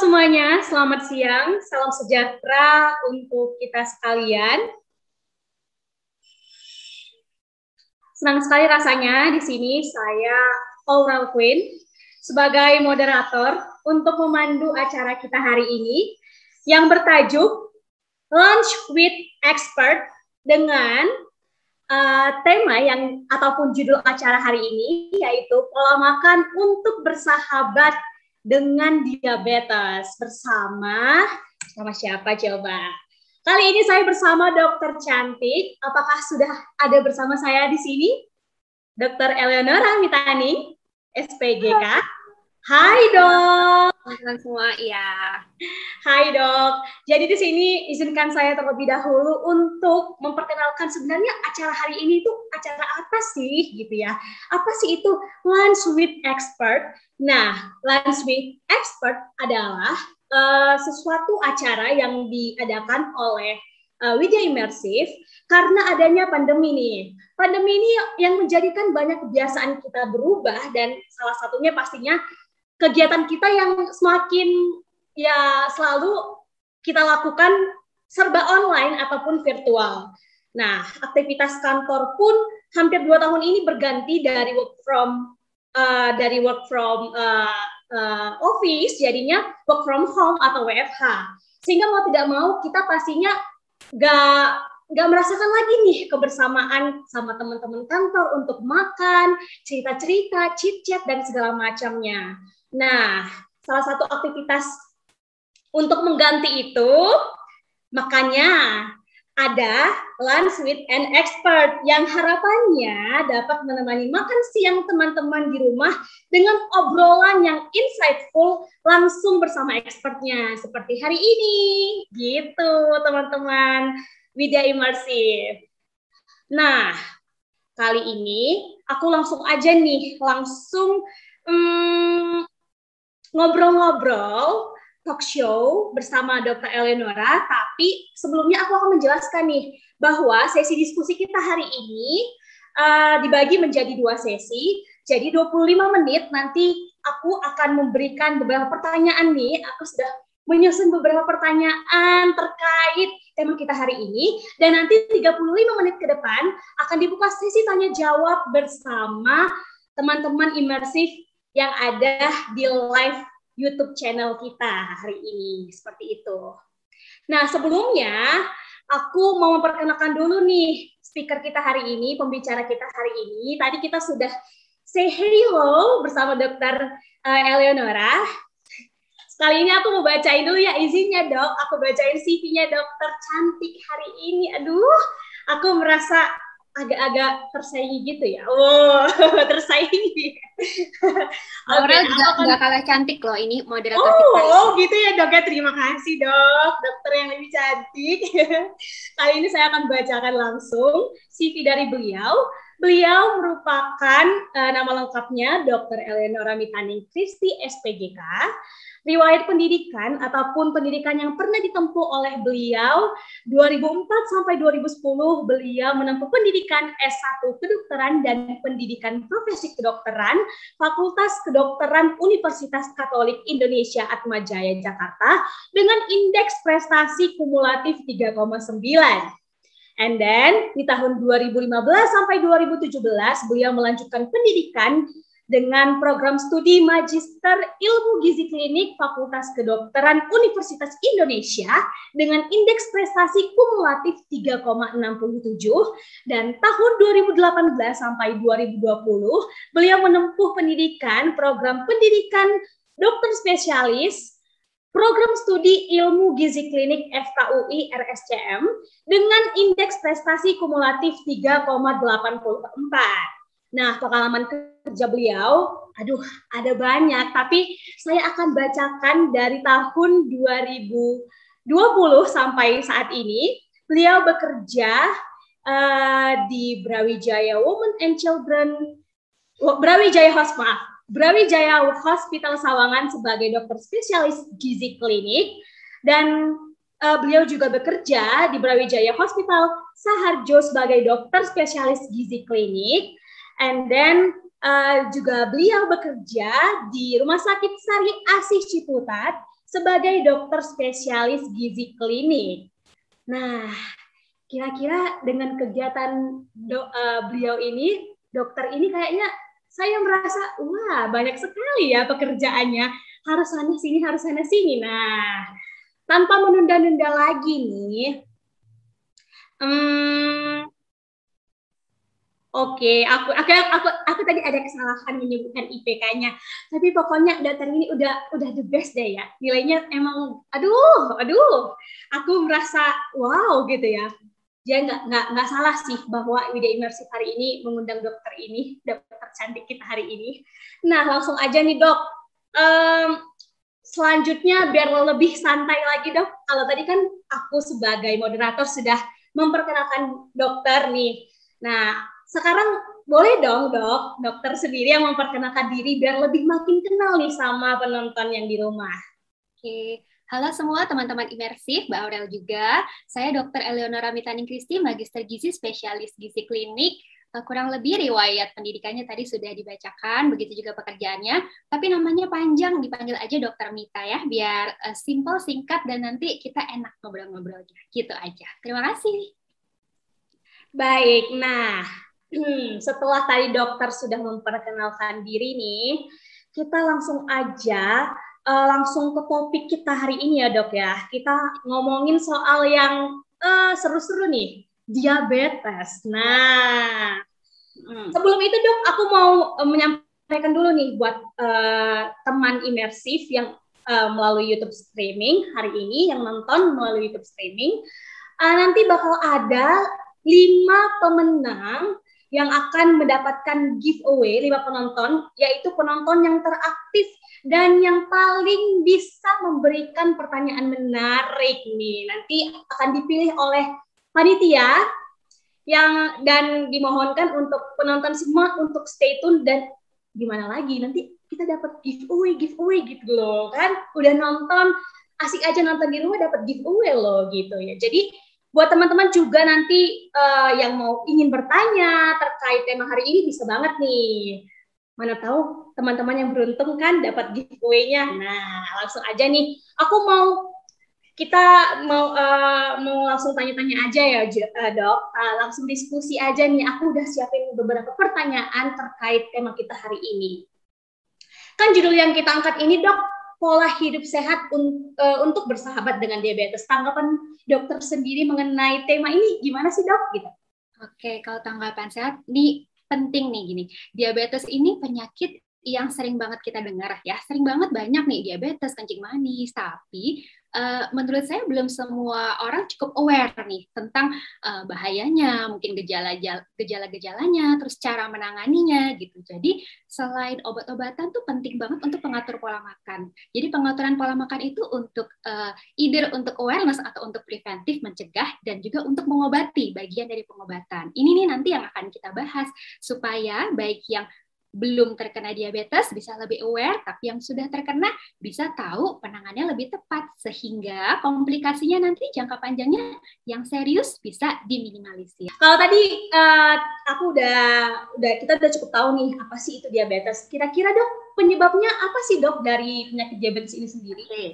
semuanya, selamat siang, salam sejahtera untuk kita sekalian. Senang sekali rasanya di sini saya Oral Queen sebagai moderator untuk memandu acara kita hari ini yang bertajuk Lunch with Expert dengan uh, tema yang ataupun judul acara hari ini yaitu pola makan untuk bersahabat dengan diabetes bersama sama siapa coba? Kali ini saya bersama dokter cantik. Apakah sudah ada bersama saya di sini? Dokter Eleonora Mitani, SPGK. Hai dok. Teman semua, ya. Hai dok. Jadi di sini izinkan saya terlebih dahulu untuk memperkenalkan sebenarnya acara hari ini itu acara apa sih gitu ya? Apa sih itu Lunch with Expert? Nah, Lunch with Expert adalah uh, sesuatu acara yang diadakan oleh uh, Widya karena adanya pandemi nih. Pandemi ini yang menjadikan banyak kebiasaan kita berubah dan salah satunya pastinya kegiatan kita yang semakin ya selalu kita lakukan serba online ataupun virtual. Nah, aktivitas kantor pun hampir dua tahun ini berganti dari work from uh, dari work from uh, uh, office jadinya work from home atau WFH. Sehingga mau tidak mau kita pastinya gak nggak merasakan lagi nih kebersamaan sama teman-teman kantor untuk makan, cerita-cerita, chit-chat dan segala macamnya. Nah, salah satu aktivitas untuk mengganti itu, makanya ada lunch with an expert yang harapannya dapat menemani makan siang teman-teman di rumah dengan obrolan yang insightful langsung bersama expertnya seperti hari ini. Gitu, teman-teman. Widya Imersif. Nah, kali ini aku langsung aja nih, langsung hmm, ngobrol-ngobrol talk show bersama Dr. Eleonora, tapi sebelumnya aku akan menjelaskan nih bahwa sesi diskusi kita hari ini uh, dibagi menjadi dua sesi. Jadi 25 menit nanti aku akan memberikan beberapa pertanyaan nih. Aku sudah menyusun beberapa pertanyaan terkait tema kita hari ini dan nanti 35 menit ke depan akan dibuka sesi tanya jawab bersama teman-teman imersif yang ada di live YouTube channel kita hari ini. Seperti itu. Nah, sebelumnya aku mau memperkenalkan dulu nih speaker kita hari ini, pembicara kita hari ini. Tadi kita sudah say hello bersama dokter uh, Eleonora. Sekali ini aku mau bacain dulu ya izinnya dok. Aku bacain CV-nya dokter cantik hari ini. Aduh, aku merasa agak-agak tersaingi gitu ya. Oh, tersaingi. Aurel okay, juga nggak kalah cantik loh ini moderator oh, kita. Oh, gitu ya dok ya. Terima kasih dok, dokter yang lebih cantik. Kali ini saya akan bacakan langsung CV dari beliau. Beliau merupakan uh, nama lengkapnya Dr. Eleonora Mitaning Kristi SPGK riwayat pendidikan ataupun pendidikan yang pernah ditempuh oleh beliau 2004 sampai 2010 beliau menempuh pendidikan S1 kedokteran dan pendidikan profesi kedokteran Fakultas Kedokteran Universitas Katolik Indonesia Atmajaya Jakarta dengan indeks prestasi kumulatif 3,9. And then di tahun 2015 sampai 2017 beliau melanjutkan pendidikan dengan program studi Magister Ilmu Gizi Klinik Fakultas Kedokteran Universitas Indonesia dengan indeks prestasi kumulatif 3,67 dan tahun 2018 sampai 2020 beliau menempuh pendidikan program pendidikan dokter spesialis program studi ilmu gizi klinik FKUI RSCM dengan indeks prestasi kumulatif 3,84. Nah, pengalaman kerja beliau, aduh, ada banyak, tapi saya akan bacakan dari tahun 2020 sampai saat ini. Beliau bekerja uh, di Brawijaya Women and Children, Brawijaya Hospital, Brawijaya Hospital Sawangan sebagai dokter spesialis gizi klinik dan uh, beliau juga bekerja di Brawijaya Hospital Saharjo sebagai dokter spesialis gizi klinik And then Uh, juga beliau bekerja di Rumah Sakit Sari Asih Ciputat sebagai dokter spesialis gizi klinik. Nah, kira-kira dengan kegiatan do, uh, beliau ini, dokter ini kayaknya saya merasa wah banyak sekali ya pekerjaannya harus sana sini harus sana sini nah tanpa menunda-nunda lagi nih hmm, Oke, aku, aku aku aku tadi ada kesalahan menyebutkan IPK-nya. Tapi pokoknya dokter ini udah udah the best deh ya. Nilainya emang aduh, aduh. Aku merasa wow gitu ya dia nggak nggak nggak salah sih bahwa Widya Imersif hari ini mengundang dokter ini dokter cantik kita hari ini. Nah langsung aja nih dok. Um, selanjutnya biar lebih santai lagi dok. Kalau tadi kan aku sebagai moderator sudah memperkenalkan dokter nih. Nah sekarang boleh dong dok dokter sendiri yang memperkenalkan diri biar lebih makin kenal nih sama penonton yang di rumah. Oke, Halo semua teman-teman imersif, Mbak Aurel juga. Saya Dr. Eleonora Mitaning Kristi, Magister Gizi Spesialis Gizi Klinik. Eh, kurang lebih riwayat pendidikannya tadi sudah dibacakan, begitu juga pekerjaannya. Tapi namanya panjang, dipanggil aja Dokter Mita ya, biar uh, simple, singkat, dan nanti kita enak ngobrol-ngobrolnya. Gitu aja. Terima kasih. Baik, nah setelah tadi dokter sudah memperkenalkan diri nih, kita langsung aja uh, langsung ke topik kita hari ini ya dok ya. Kita ngomongin soal yang uh, seru-seru nih, diabetes. Nah, hmm. sebelum itu dok, aku mau uh, menyampaikan dulu nih buat uh, teman imersif yang uh, melalui YouTube streaming hari ini, yang nonton melalui YouTube streaming, uh, nanti bakal ada lima pemenang yang akan mendapatkan giveaway lima penonton, yaitu penonton yang teraktif dan yang paling bisa memberikan pertanyaan menarik nih. Nanti akan dipilih oleh panitia yang dan dimohonkan untuk penonton semua untuk stay tune dan gimana lagi nanti kita dapat giveaway giveaway gitu loh kan. Udah nonton asik aja nonton di rumah dapat giveaway loh gitu ya. Jadi buat teman-teman juga nanti uh, yang mau ingin bertanya terkait tema hari ini bisa banget nih mana tahu teman-teman yang beruntung kan dapat giveaway-nya. Nah, langsung aja nih. Aku mau kita mau uh, mau langsung tanya-tanya aja ya, uh, Dok. Uh, langsung diskusi aja nih. Aku udah siapin beberapa pertanyaan terkait tema kita hari ini. Kan judul yang kita angkat ini, Dok, pola hidup sehat un uh, untuk bersahabat dengan diabetes. Tanggapan dokter sendiri mengenai tema ini gimana sih, Dok? Gitu. Oke, kalau tanggapan sehat, di penting nih gini, diabetes ini penyakit yang sering banget kita dengar ya, sering banget banyak nih diabetes, kencing manis, tapi uh, menurut saya belum semua orang cukup aware nih tentang uh, bahayanya, mungkin gejala-gejalanya, terus cara menanganinya gitu. Jadi selain obat-obatan tuh penting banget untuk pengatur pola makan. Jadi pengaturan pola makan itu untuk uh, either untuk awareness atau untuk preventif mencegah dan juga untuk mengobati bagian dari pengobatan. Ini nih nanti yang akan kita bahas supaya baik yang belum terkena diabetes bisa lebih aware, tapi yang sudah terkena bisa tahu penanganannya lebih tepat sehingga komplikasinya nanti jangka panjangnya yang serius bisa diminimalisir. Kalau tadi uh, aku udah udah kita udah cukup tahu nih apa sih itu diabetes. Kira-kira dok penyebabnya apa sih dok dari penyakit diabetes ini sendiri? Okay.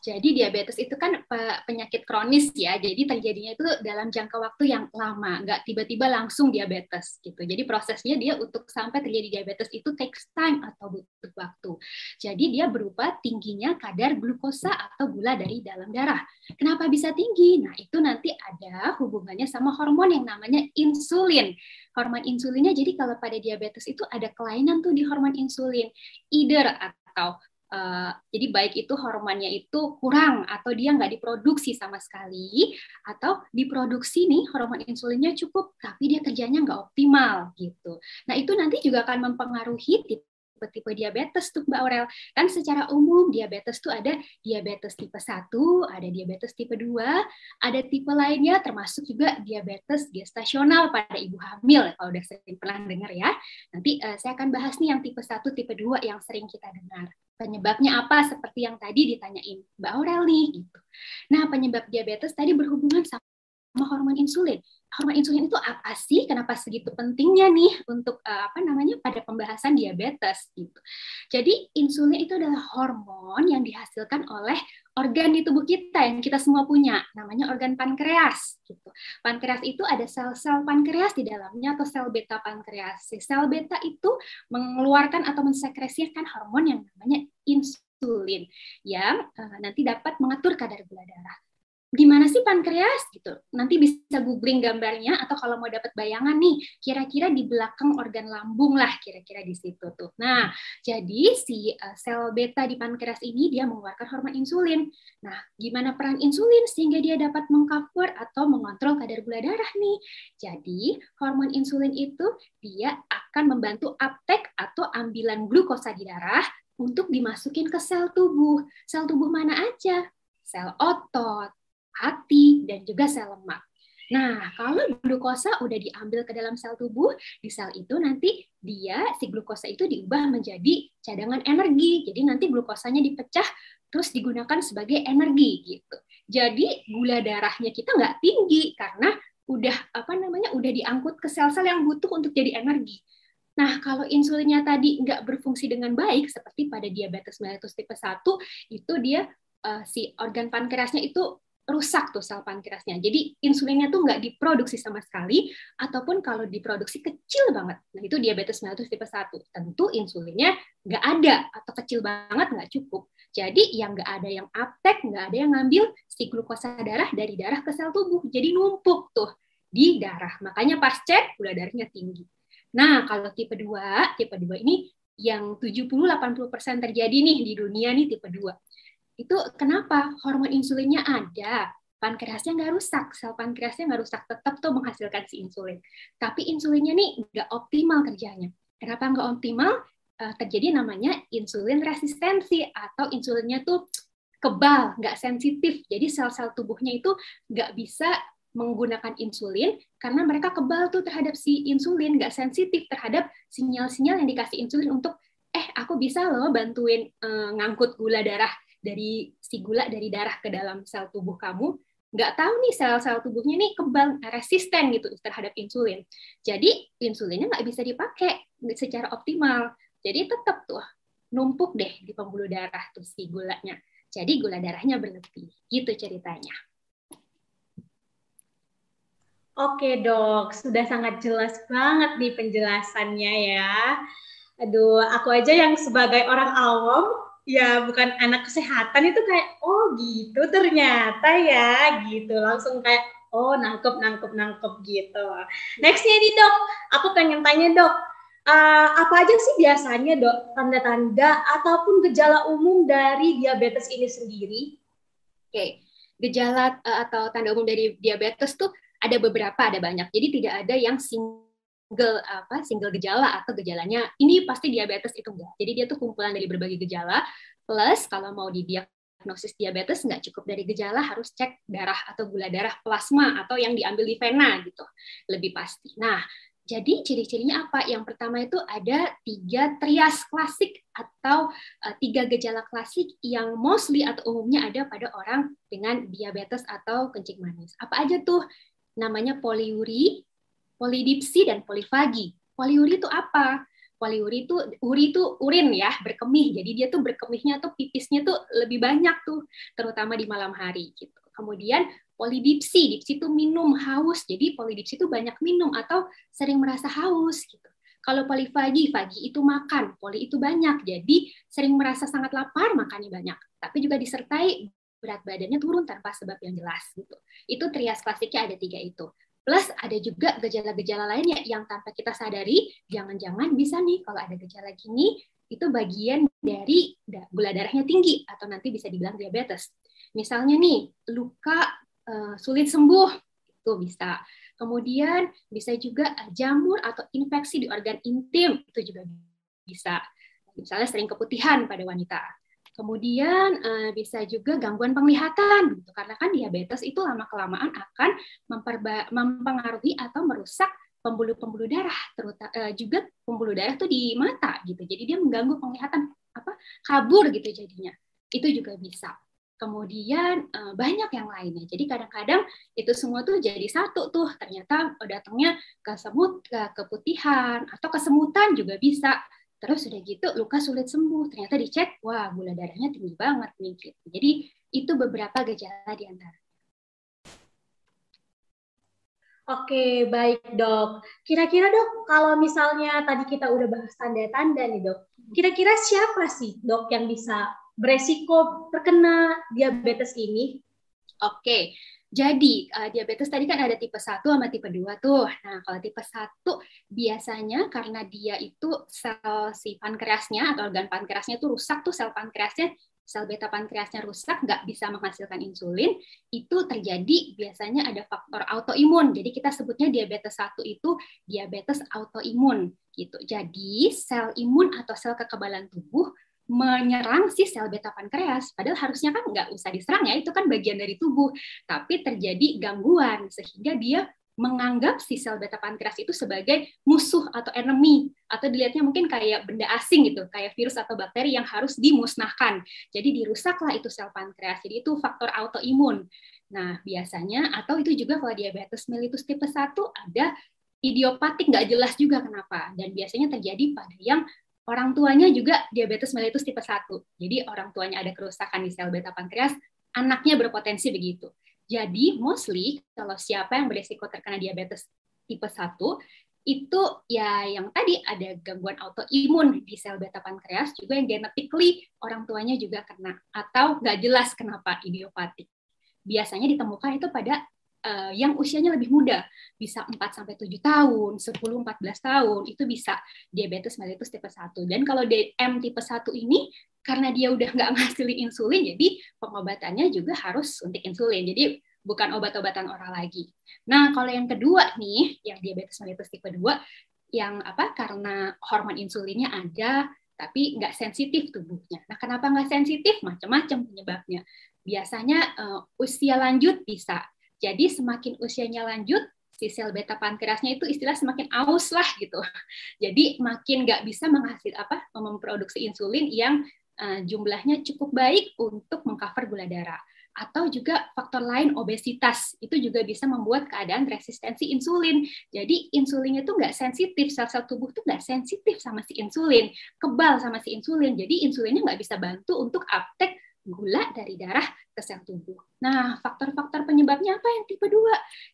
Jadi diabetes itu kan penyakit kronis ya, jadi terjadinya itu dalam jangka waktu yang lama, nggak tiba-tiba langsung diabetes gitu. Jadi prosesnya dia untuk sampai terjadi diabetes itu takes time atau butuh waktu. Jadi dia berupa tingginya kadar glukosa atau gula dari dalam darah. Kenapa bisa tinggi? Nah itu nanti ada hubungannya sama hormon yang namanya insulin. Hormon insulinnya jadi kalau pada diabetes itu ada kelainan tuh di hormon insulin, either atau Uh, jadi baik itu hormonnya itu kurang atau dia nggak diproduksi sama sekali atau diproduksi nih hormon insulinnya cukup tapi dia kerjanya nggak optimal gitu. Nah itu nanti juga akan mempengaruhi tipe-tipe diabetes tuh Mbak Aurel. Kan secara umum diabetes tuh ada diabetes tipe 1, ada diabetes tipe 2, ada tipe lainnya termasuk juga diabetes gestasional pada ibu hamil kalau udah sering pernah dengar ya. Nanti uh, saya akan bahas nih yang tipe 1, tipe 2 yang sering kita dengar penyebabnya apa seperti yang tadi ditanyain Mbak Aurel nih gitu. Nah, penyebab diabetes tadi berhubungan sama hormon insulin. Hormon insulin itu apa sih? Kenapa segitu pentingnya nih untuk uh, apa namanya pada pembahasan diabetes gitu. Jadi insulin itu adalah hormon yang dihasilkan oleh organ di tubuh kita yang kita semua punya, namanya organ pankreas gitu. Pankreas itu ada sel-sel pankreas di dalamnya atau sel beta pankreas. Sel beta itu mengeluarkan atau mensekresikan hormon yang namanya insulin yang uh, nanti dapat mengatur kadar gula darah gimana sih pankreas gitu. Nanti bisa googling gambarnya atau kalau mau dapat bayangan nih, kira-kira di belakang organ lambung lah kira-kira di situ tuh. Nah, jadi si uh, sel beta di pankreas ini dia mengeluarkan hormon insulin. Nah, gimana peran insulin sehingga dia dapat mengcover atau mengontrol kadar gula darah nih. Jadi, hormon insulin itu dia akan membantu uptake atau ambilan glukosa di darah untuk dimasukin ke sel tubuh. Sel tubuh mana aja? Sel otot, hati, dan juga sel lemak. Nah, kalau glukosa udah diambil ke dalam sel tubuh, di sel itu nanti dia, si glukosa itu diubah menjadi cadangan energi. Jadi nanti glukosanya dipecah, terus digunakan sebagai energi gitu. Jadi gula darahnya kita nggak tinggi karena udah apa namanya udah diangkut ke sel-sel yang butuh untuk jadi energi. Nah, kalau insulinnya tadi nggak berfungsi dengan baik, seperti pada diabetes mellitus tipe 1, itu dia uh, si organ pankreasnya itu rusak tuh sel pankreasnya. Jadi insulinnya tuh nggak diproduksi sama sekali, ataupun kalau diproduksi kecil banget. Nah itu diabetes mellitus tipe 1. Tentu insulinnya nggak ada atau kecil banget nggak cukup. Jadi yang nggak ada yang uptake, nggak ada yang ngambil si glukosa darah dari darah ke sel tubuh. Jadi numpuk tuh di darah. Makanya pas cek gula darahnya tinggi. Nah, kalau tipe 2, tipe 2 ini yang 70-80% terjadi nih di dunia nih tipe 2 itu kenapa? Hormon insulinnya ada. Pankreasnya nggak rusak. Sel pankreasnya nggak rusak. Tetap tuh menghasilkan si insulin. Tapi insulinnya nih nggak optimal kerjanya. Kenapa nggak optimal? Uh, terjadi namanya insulin resistensi atau insulinnya tuh kebal nggak sensitif. Jadi sel-sel tubuhnya itu nggak bisa menggunakan insulin karena mereka kebal tuh terhadap si insulin nggak sensitif terhadap sinyal-sinyal yang dikasih insulin untuk eh aku bisa loh bantuin uh, ngangkut gula darah dari si gula dari darah ke dalam sel tubuh kamu, nggak tahu nih sel-sel tubuhnya nih kebal resisten gitu terhadap insulin. Jadi insulinnya nggak bisa dipakai secara optimal. Jadi tetap tuh numpuk deh di pembuluh darah tuh si gulanya. Jadi gula darahnya berlebih. Gitu ceritanya. Oke dok, sudah sangat jelas banget nih penjelasannya ya. Aduh, aku aja yang sebagai orang awam ya bukan anak kesehatan itu kayak oh gitu ternyata ya gitu. Langsung kayak oh nangkep nangkep nangkep gitu. Nextnya nih dok. Aku pengen tanya dok. Uh, apa aja sih biasanya dok tanda-tanda ataupun gejala umum dari diabetes ini sendiri? Oke. Okay. gejala uh, atau tanda umum dari diabetes tuh ada beberapa ada banyak. Jadi tidak ada yang single apa single gejala atau gejalanya ini pasti diabetes itu enggak. Jadi dia tuh kumpulan dari berbagai gejala plus kalau mau didiagnosis diabetes nggak cukup dari gejala harus cek darah atau gula darah plasma atau yang diambil di vena gitu lebih pasti. Nah jadi ciri-cirinya apa? Yang pertama itu ada tiga trias klasik atau uh, tiga gejala klasik yang mostly atau umumnya ada pada orang dengan diabetes atau kencing manis. Apa aja tuh? Namanya poliuri, polidipsi dan polifagi. Poliuri itu apa? Poliuri itu uri itu urin ya, berkemih. Jadi dia tuh berkemihnya tuh pipisnya tuh lebih banyak tuh, terutama di malam hari gitu. Kemudian polidipsi, dipsi itu minum haus. Jadi polidipsi itu banyak minum atau sering merasa haus gitu. Kalau polifagi, pagi itu makan, poli itu banyak. Jadi sering merasa sangat lapar, makannya banyak. Tapi juga disertai berat badannya turun tanpa sebab yang jelas gitu. Itu trias klasiknya ada tiga itu. Plus ada juga gejala-gejala lainnya yang tanpa kita sadari, jangan-jangan bisa nih kalau ada gejala gini, itu bagian dari gula darahnya tinggi atau nanti bisa dibilang diabetes. Misalnya nih, luka uh, sulit sembuh, itu bisa. Kemudian bisa juga jamur atau infeksi di organ intim, itu juga bisa. Misalnya sering keputihan pada wanita. Kemudian uh, bisa juga gangguan penglihatan, gitu. karena kan diabetes itu lama kelamaan akan mempengaruhi atau merusak pembuluh-pembuluh darah, terutama uh, juga pembuluh darah tuh di mata, gitu. Jadi dia mengganggu penglihatan, apa kabur gitu jadinya. Itu juga bisa. kemudian uh, banyak yang lainnya. Jadi kadang-kadang itu semua tuh jadi satu tuh. Ternyata datangnya ke semut, ke keputihan atau kesemutan juga bisa. Terus udah gitu luka sulit sembuh. Ternyata dicek, wah gula darahnya tinggi banget nih. Gitu. Jadi itu beberapa gejala di antara. Oke, baik dok. Kira-kira dok, kalau misalnya tadi kita udah bahas tanda-tanda nih dok, kira-kira siapa sih dok yang bisa beresiko terkena diabetes ini? Oke, jadi uh, diabetes tadi kan ada tipe 1 sama tipe 2 tuh. Nah, kalau tipe 1 biasanya karena dia itu sel si pankreasnya atau organ pankreasnya itu rusak tuh sel pankreasnya sel beta pankreasnya rusak, nggak bisa menghasilkan insulin, itu terjadi biasanya ada faktor autoimun. Jadi kita sebutnya diabetes 1 itu diabetes autoimun gitu. Jadi sel imun atau sel kekebalan tubuh menyerang si sel beta pankreas. Padahal harusnya kan nggak usah diserang ya, itu kan bagian dari tubuh. Tapi terjadi gangguan sehingga dia menganggap si sel beta pankreas itu sebagai musuh atau enemy atau dilihatnya mungkin kayak benda asing gitu, kayak virus atau bakteri yang harus dimusnahkan. Jadi dirusaklah itu sel pankreas. Jadi itu faktor autoimun. Nah, biasanya atau itu juga kalau diabetes mellitus tipe 1 ada idiopatik nggak jelas juga kenapa. Dan biasanya terjadi pada yang Orang tuanya juga diabetes mellitus tipe 1. Jadi orang tuanya ada kerusakan di sel beta pankreas, anaknya berpotensi begitu. Jadi mostly kalau siapa yang beresiko terkena diabetes tipe 1 itu ya yang tadi ada gangguan autoimun di sel beta pankreas juga yang genetically orang tuanya juga kena atau nggak jelas kenapa idiopatik. Biasanya ditemukan itu pada uh, yang usianya lebih muda, bisa 4 sampai 7 tahun, 10 14 tahun, itu bisa diabetes mellitus tipe 1. Dan kalau DM tipe 1 ini karena dia udah nggak ngasilin insulin, jadi pengobatannya juga harus suntik insulin. Jadi bukan obat-obatan oral lagi. Nah, kalau yang kedua nih, yang diabetes mellitus tipe 2, yang apa? Karena hormon insulinnya ada, tapi nggak sensitif tubuhnya. Nah, kenapa nggak sensitif? Macam-macam penyebabnya. Biasanya uh, usia lanjut bisa, jadi semakin usianya lanjut, si sel beta pankreasnya itu istilah semakin aus lah gitu. Jadi makin nggak bisa menghasil apa memproduksi insulin yang uh, jumlahnya cukup baik untuk mengcover gula darah. Atau juga faktor lain obesitas itu juga bisa membuat keadaan resistensi insulin. Jadi insulinnya itu nggak sensitif, sel-sel tubuh tuh nggak sensitif sama si insulin, kebal sama si insulin. Jadi insulinnya nggak bisa bantu untuk uptake gula dari darah ke sel tubuh. Nah, faktor-faktor penyebabnya apa yang tipe 2?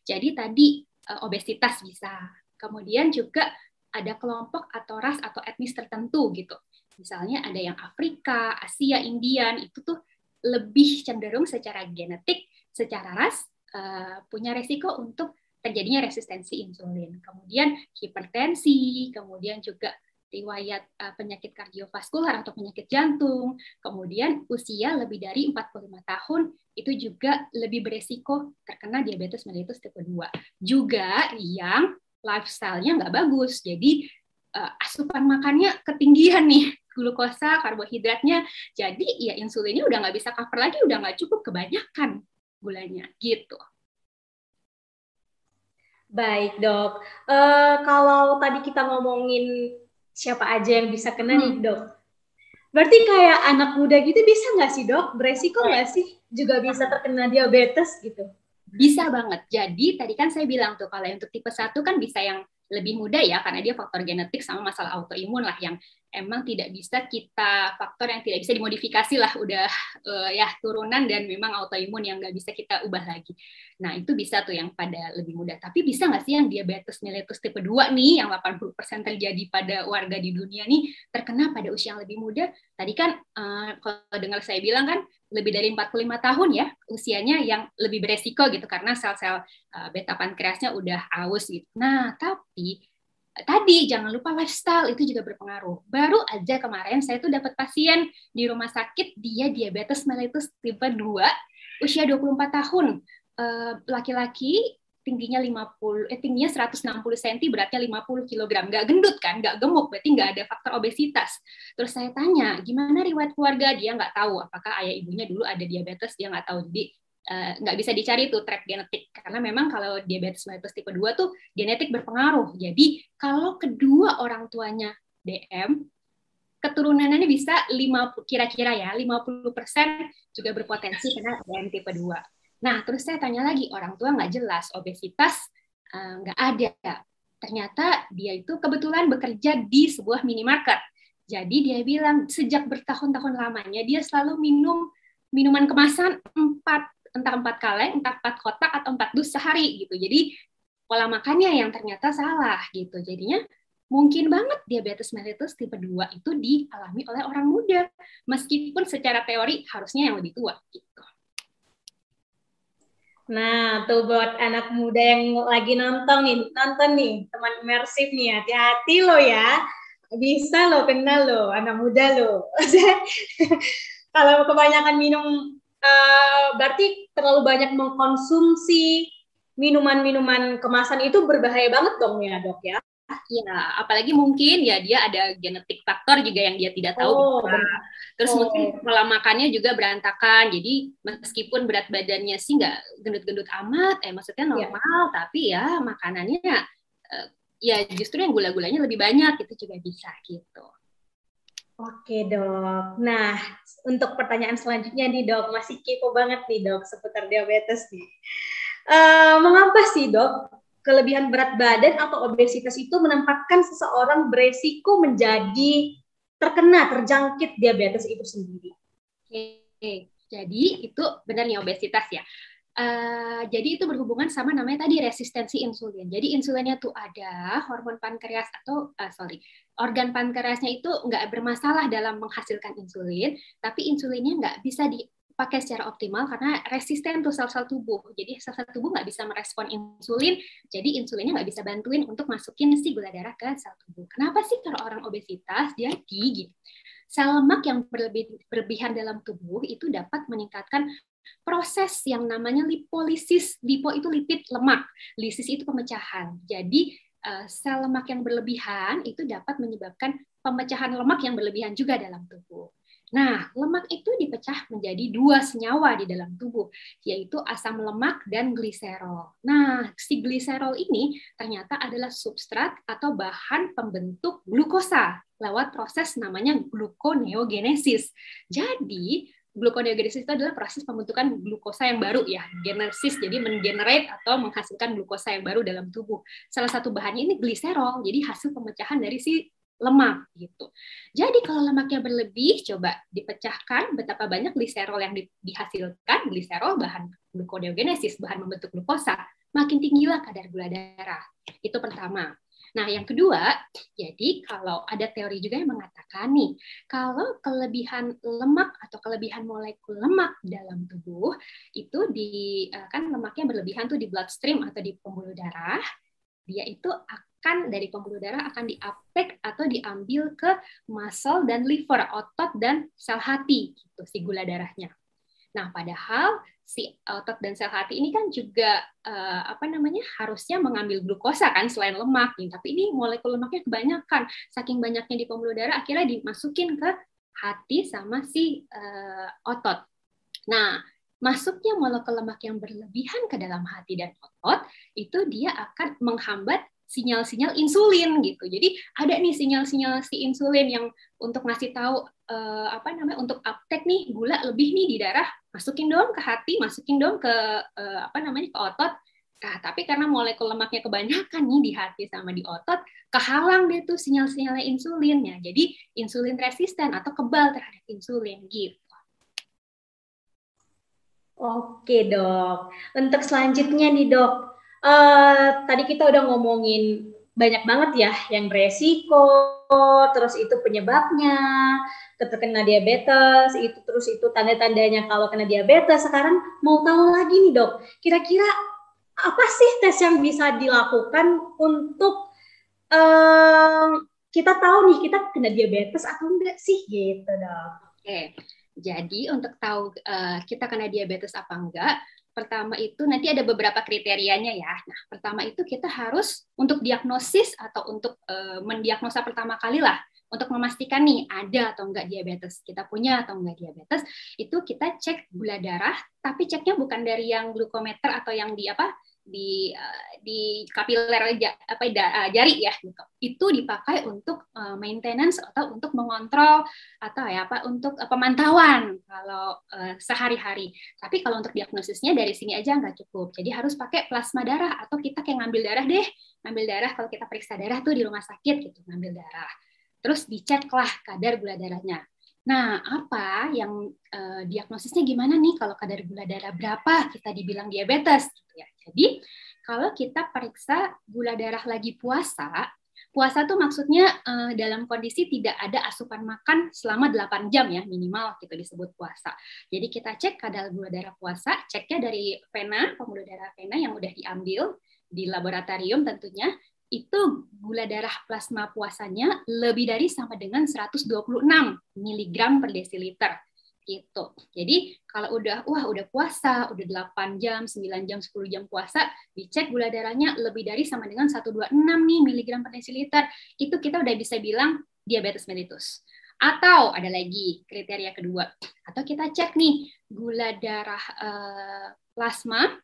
Jadi tadi eh, obesitas bisa. Kemudian juga ada kelompok atau ras atau etnis tertentu gitu. Misalnya ada yang Afrika, Asia, Indian, itu tuh lebih cenderung secara genetik, secara ras uh, punya resiko untuk terjadinya resistensi insulin. Kemudian hipertensi, kemudian juga riwayat uh, penyakit kardiovaskular atau penyakit jantung, kemudian usia lebih dari 45 tahun itu juga lebih beresiko terkena diabetes mellitus tipe 2. Juga yang lifestyle-nya nggak bagus, jadi uh, asupan makannya ketinggian nih, glukosa, karbohidratnya, jadi ya insulinnya udah nggak bisa cover lagi, udah nggak cukup kebanyakan gulanya gitu. Baik dok, uh, kalau tadi kita ngomongin siapa aja yang bisa kena hmm. nih dok. Berarti kayak anak muda gitu bisa nggak sih dok? Beresiko nggak sih juga bisa terkena diabetes gitu? Bisa banget. Jadi tadi kan saya bilang tuh kalau untuk tipe 1 kan bisa yang lebih mudah ya karena dia faktor genetik sama masalah autoimun lah yang emang tidak bisa kita faktor yang tidak bisa dimodifikasi lah udah uh, ya turunan dan memang autoimun yang nggak bisa kita ubah lagi. Nah itu bisa tuh yang pada lebih mudah. Tapi bisa nggak sih yang diabetes mellitus tipe 2 nih yang 80% terjadi pada warga di dunia nih terkena pada usia yang lebih muda? Tadi kan uh, kalau dengar saya bilang kan lebih dari 45 tahun ya usianya yang lebih beresiko gitu karena sel-sel uh, beta pankreasnya udah aus gitu. Nah, tapi tadi jangan lupa lifestyle itu juga berpengaruh. Baru aja kemarin saya tuh dapat pasien di rumah sakit dia diabetes mellitus tipe 2 usia 24 tahun. Eh, laki-laki tingginya 50 eh tingginya 160 cm beratnya 50 kg nggak gendut kan nggak gemuk berarti nggak ada faktor obesitas. Terus saya tanya gimana riwayat keluarga? Dia nggak tahu apakah ayah ibunya dulu ada diabetes? Dia nggak tahu. Jadi uh, nggak bisa dicari tuh track genetik karena memang kalau diabetes mellitus tipe 2 tuh genetik berpengaruh jadi kalau kedua orang tuanya DM keturunannya bisa 50 kira-kira ya 50% juga berpotensi kena DM tipe 2. Nah, terus saya tanya lagi, orang tua nggak jelas, obesitas eh, nggak uh, ada. Ternyata dia itu kebetulan bekerja di sebuah minimarket. Jadi dia bilang sejak bertahun-tahun lamanya dia selalu minum minuman kemasan empat entah empat kaleng, entah empat kotak atau empat dus sehari gitu. Jadi pola makannya yang ternyata salah gitu. Jadinya mungkin banget diabetes mellitus tipe 2 itu dialami oleh orang muda meskipun secara teori harusnya yang lebih tua gitu. Nah, tuh buat anak muda yang lagi nonton nih, nonton nih, teman imersif nih, hati-hati lo ya. Bisa lo kenal lo, anak muda lo. Kalau kebanyakan minum, uh, berarti terlalu banyak mengkonsumsi minuman-minuman kemasan itu berbahaya banget dong ya dok ya? Ya, apalagi mungkin ya dia ada genetik faktor juga yang dia tidak tahu. Oh. Terus oh. mungkin pola makannya juga berantakan. Jadi meskipun berat badannya sih nggak gendut-gendut amat, eh maksudnya iya. normal, yeah. tapi ya makanannya uh, ya justru yang gula-gulanya lebih banyak itu juga bisa gitu. Oke dok. Nah untuk pertanyaan selanjutnya nih dok, masih kepo banget nih dok seputar diabetes nih. Uh, mengapa sih dok kelebihan berat badan atau obesitas itu menempatkan seseorang beresiko menjadi terkena terjangkit diabetes itu sendiri. Oke, jadi itu benar nih obesitas ya. Uh, jadi itu berhubungan sama namanya tadi resistensi insulin. Jadi insulinnya tuh ada, hormon pankreas atau uh, sorry, organ pankreasnya itu nggak bermasalah dalam menghasilkan insulin, tapi insulinnya nggak bisa di pakai secara optimal karena resisten tuh sel-sel tubuh. Jadi sel-sel tubuh nggak bisa merespon insulin, jadi insulinnya nggak bisa bantuin untuk masukin si gula darah ke sel tubuh. Kenapa sih kalau orang obesitas? Jadi gini, sel lemak yang berlebih, berlebihan dalam tubuh itu dapat meningkatkan proses yang namanya lipolisis. Lipo itu lipid lemak, lisis itu pemecahan. Jadi sel lemak yang berlebihan itu dapat menyebabkan pemecahan lemak yang berlebihan juga dalam tubuh. Nah, lemak itu dipecah menjadi dua senyawa di dalam tubuh, yaitu asam lemak dan gliserol. Nah, si gliserol ini ternyata adalah substrat atau bahan pembentuk glukosa lewat proses namanya gluconeogenesis. Jadi, gluconeogenesis itu adalah proses pembentukan glukosa yang baru ya, genesis jadi mengenerate atau menghasilkan glukosa yang baru dalam tubuh. Salah satu bahannya ini gliserol, jadi hasil pemecahan dari si lemak gitu. Jadi kalau lemaknya berlebih, coba dipecahkan betapa banyak gliserol yang di, dihasilkan. Gliserol bahan gluconeogenesis, bahan membentuk glukosa, makin tinggilah kadar gula darah. Itu pertama. Nah, yang kedua, jadi kalau ada teori juga yang mengatakan nih, kalau kelebihan lemak atau kelebihan molekul lemak dalam tubuh itu di eh, kan lemaknya berlebihan tuh di bloodstream atau di pembuluh darah, dia itu akan dari pembuluh darah akan diapek atau diambil ke muscle dan liver, otot dan sel hati gitu si gula darahnya. Nah, padahal si otot dan sel hati ini kan juga uh, apa namanya harusnya mengambil glukosa kan selain lemak nih. Tapi ini molekul lemaknya kebanyakan. Saking banyaknya di pembuluh darah akhirnya dimasukin ke hati sama si uh, otot. Nah, masuknya molekul lemak yang berlebihan ke dalam hati dan otot itu dia akan menghambat sinyal-sinyal insulin gitu. Jadi ada nih sinyal-sinyal si insulin yang untuk ngasih tahu uh, apa namanya untuk uptake nih gula lebih nih di darah, masukin dong ke hati, masukin dong ke uh, apa namanya ke otot. Nah, tapi karena molekul lemaknya kebanyakan nih di hati sama di otot, kehalang deh tuh sinyal-sinyalnya insulinnya. Jadi insulin resisten atau kebal terhadap insulin gitu. Oke dok. Untuk selanjutnya nih dok, uh, tadi kita udah ngomongin banyak banget ya yang beresiko, terus itu penyebabnya, terkena diabetes, itu terus itu tanda-tandanya kalau kena diabetes. Sekarang mau tahu lagi nih dok, kira-kira apa sih tes yang bisa dilakukan untuk uh, kita tahu nih kita kena diabetes atau enggak sih gitu dok? Oke, jadi untuk tahu uh, kita kena diabetes apa enggak, pertama itu nanti ada beberapa kriterianya ya. Nah, pertama itu kita harus untuk diagnosis atau untuk e, mendiagnosa pertama kali lah untuk memastikan nih ada atau enggak diabetes. Kita punya atau enggak diabetes, itu kita cek gula darah, tapi ceknya bukan dari yang glukometer atau yang di apa? Di uh, di kapiler apa uh, jari ya gitu. Itu dipakai untuk uh, maintenance atau untuk mengontrol atau ya apa untuk uh, pemantauan kalau uh, sehari-hari. Tapi kalau untuk diagnosisnya dari sini aja nggak cukup. Jadi harus pakai plasma darah atau kita kayak ngambil darah deh, ngambil darah kalau kita periksa darah tuh di rumah sakit gitu, ngambil darah. Terus diceklah kadar gula darahnya. Nah, apa yang uh, diagnosisnya gimana nih kalau kadar gula darah berapa kita dibilang diabetes gitu ya. Jadi, kalau kita periksa gula darah lagi puasa, puasa tuh maksudnya uh, dalam kondisi tidak ada asupan makan selama 8 jam ya minimal gitu disebut puasa. Jadi kita cek kadar gula darah puasa, ceknya dari vena, pembuluh darah vena yang udah diambil di laboratorium tentunya itu gula darah plasma puasanya lebih dari sama dengan 126 mg per desiliter gitu. Jadi kalau udah wah udah puasa, udah 8 jam, 9 jam, 10 jam puasa, dicek gula darahnya lebih dari sama dengan 126 nih miligram per desiliter, itu kita udah bisa bilang diabetes mellitus. Atau ada lagi kriteria kedua, atau kita cek nih gula darah uh, plasma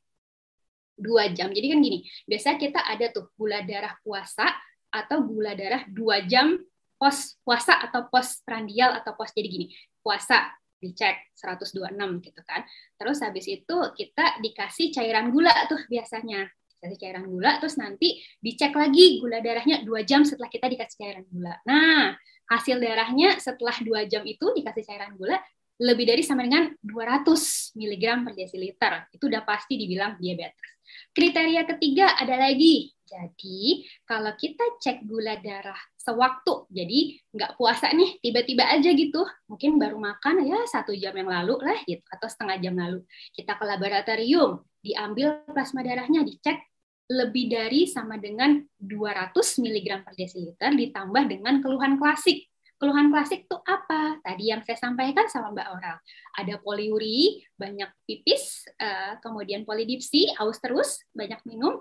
dua jam. Jadi kan gini, biasanya kita ada tuh gula darah puasa atau gula darah dua jam pos puasa atau pos prandial atau pos jadi gini puasa dicek 126 gitu kan. Terus habis itu kita dikasih cairan gula tuh biasanya kasih cairan gula terus nanti dicek lagi gula darahnya dua jam setelah kita dikasih cairan gula. Nah hasil darahnya setelah dua jam itu dikasih cairan gula lebih dari sama dengan 200 mg per desiliter. Itu udah pasti dibilang diabetes. Kriteria ketiga ada lagi. Jadi, kalau kita cek gula darah sewaktu, jadi nggak puasa nih, tiba-tiba aja gitu, mungkin baru makan ya satu jam yang lalu lah gitu, atau setengah jam lalu. Kita ke laboratorium, diambil plasma darahnya, dicek lebih dari sama dengan 200 mg per desiliter ditambah dengan keluhan klasik Keluhan klasik itu apa? Tadi yang saya sampaikan sama Mbak Oral. Ada poliuri, banyak pipis, uh, kemudian polidipsi, haus terus, banyak minum,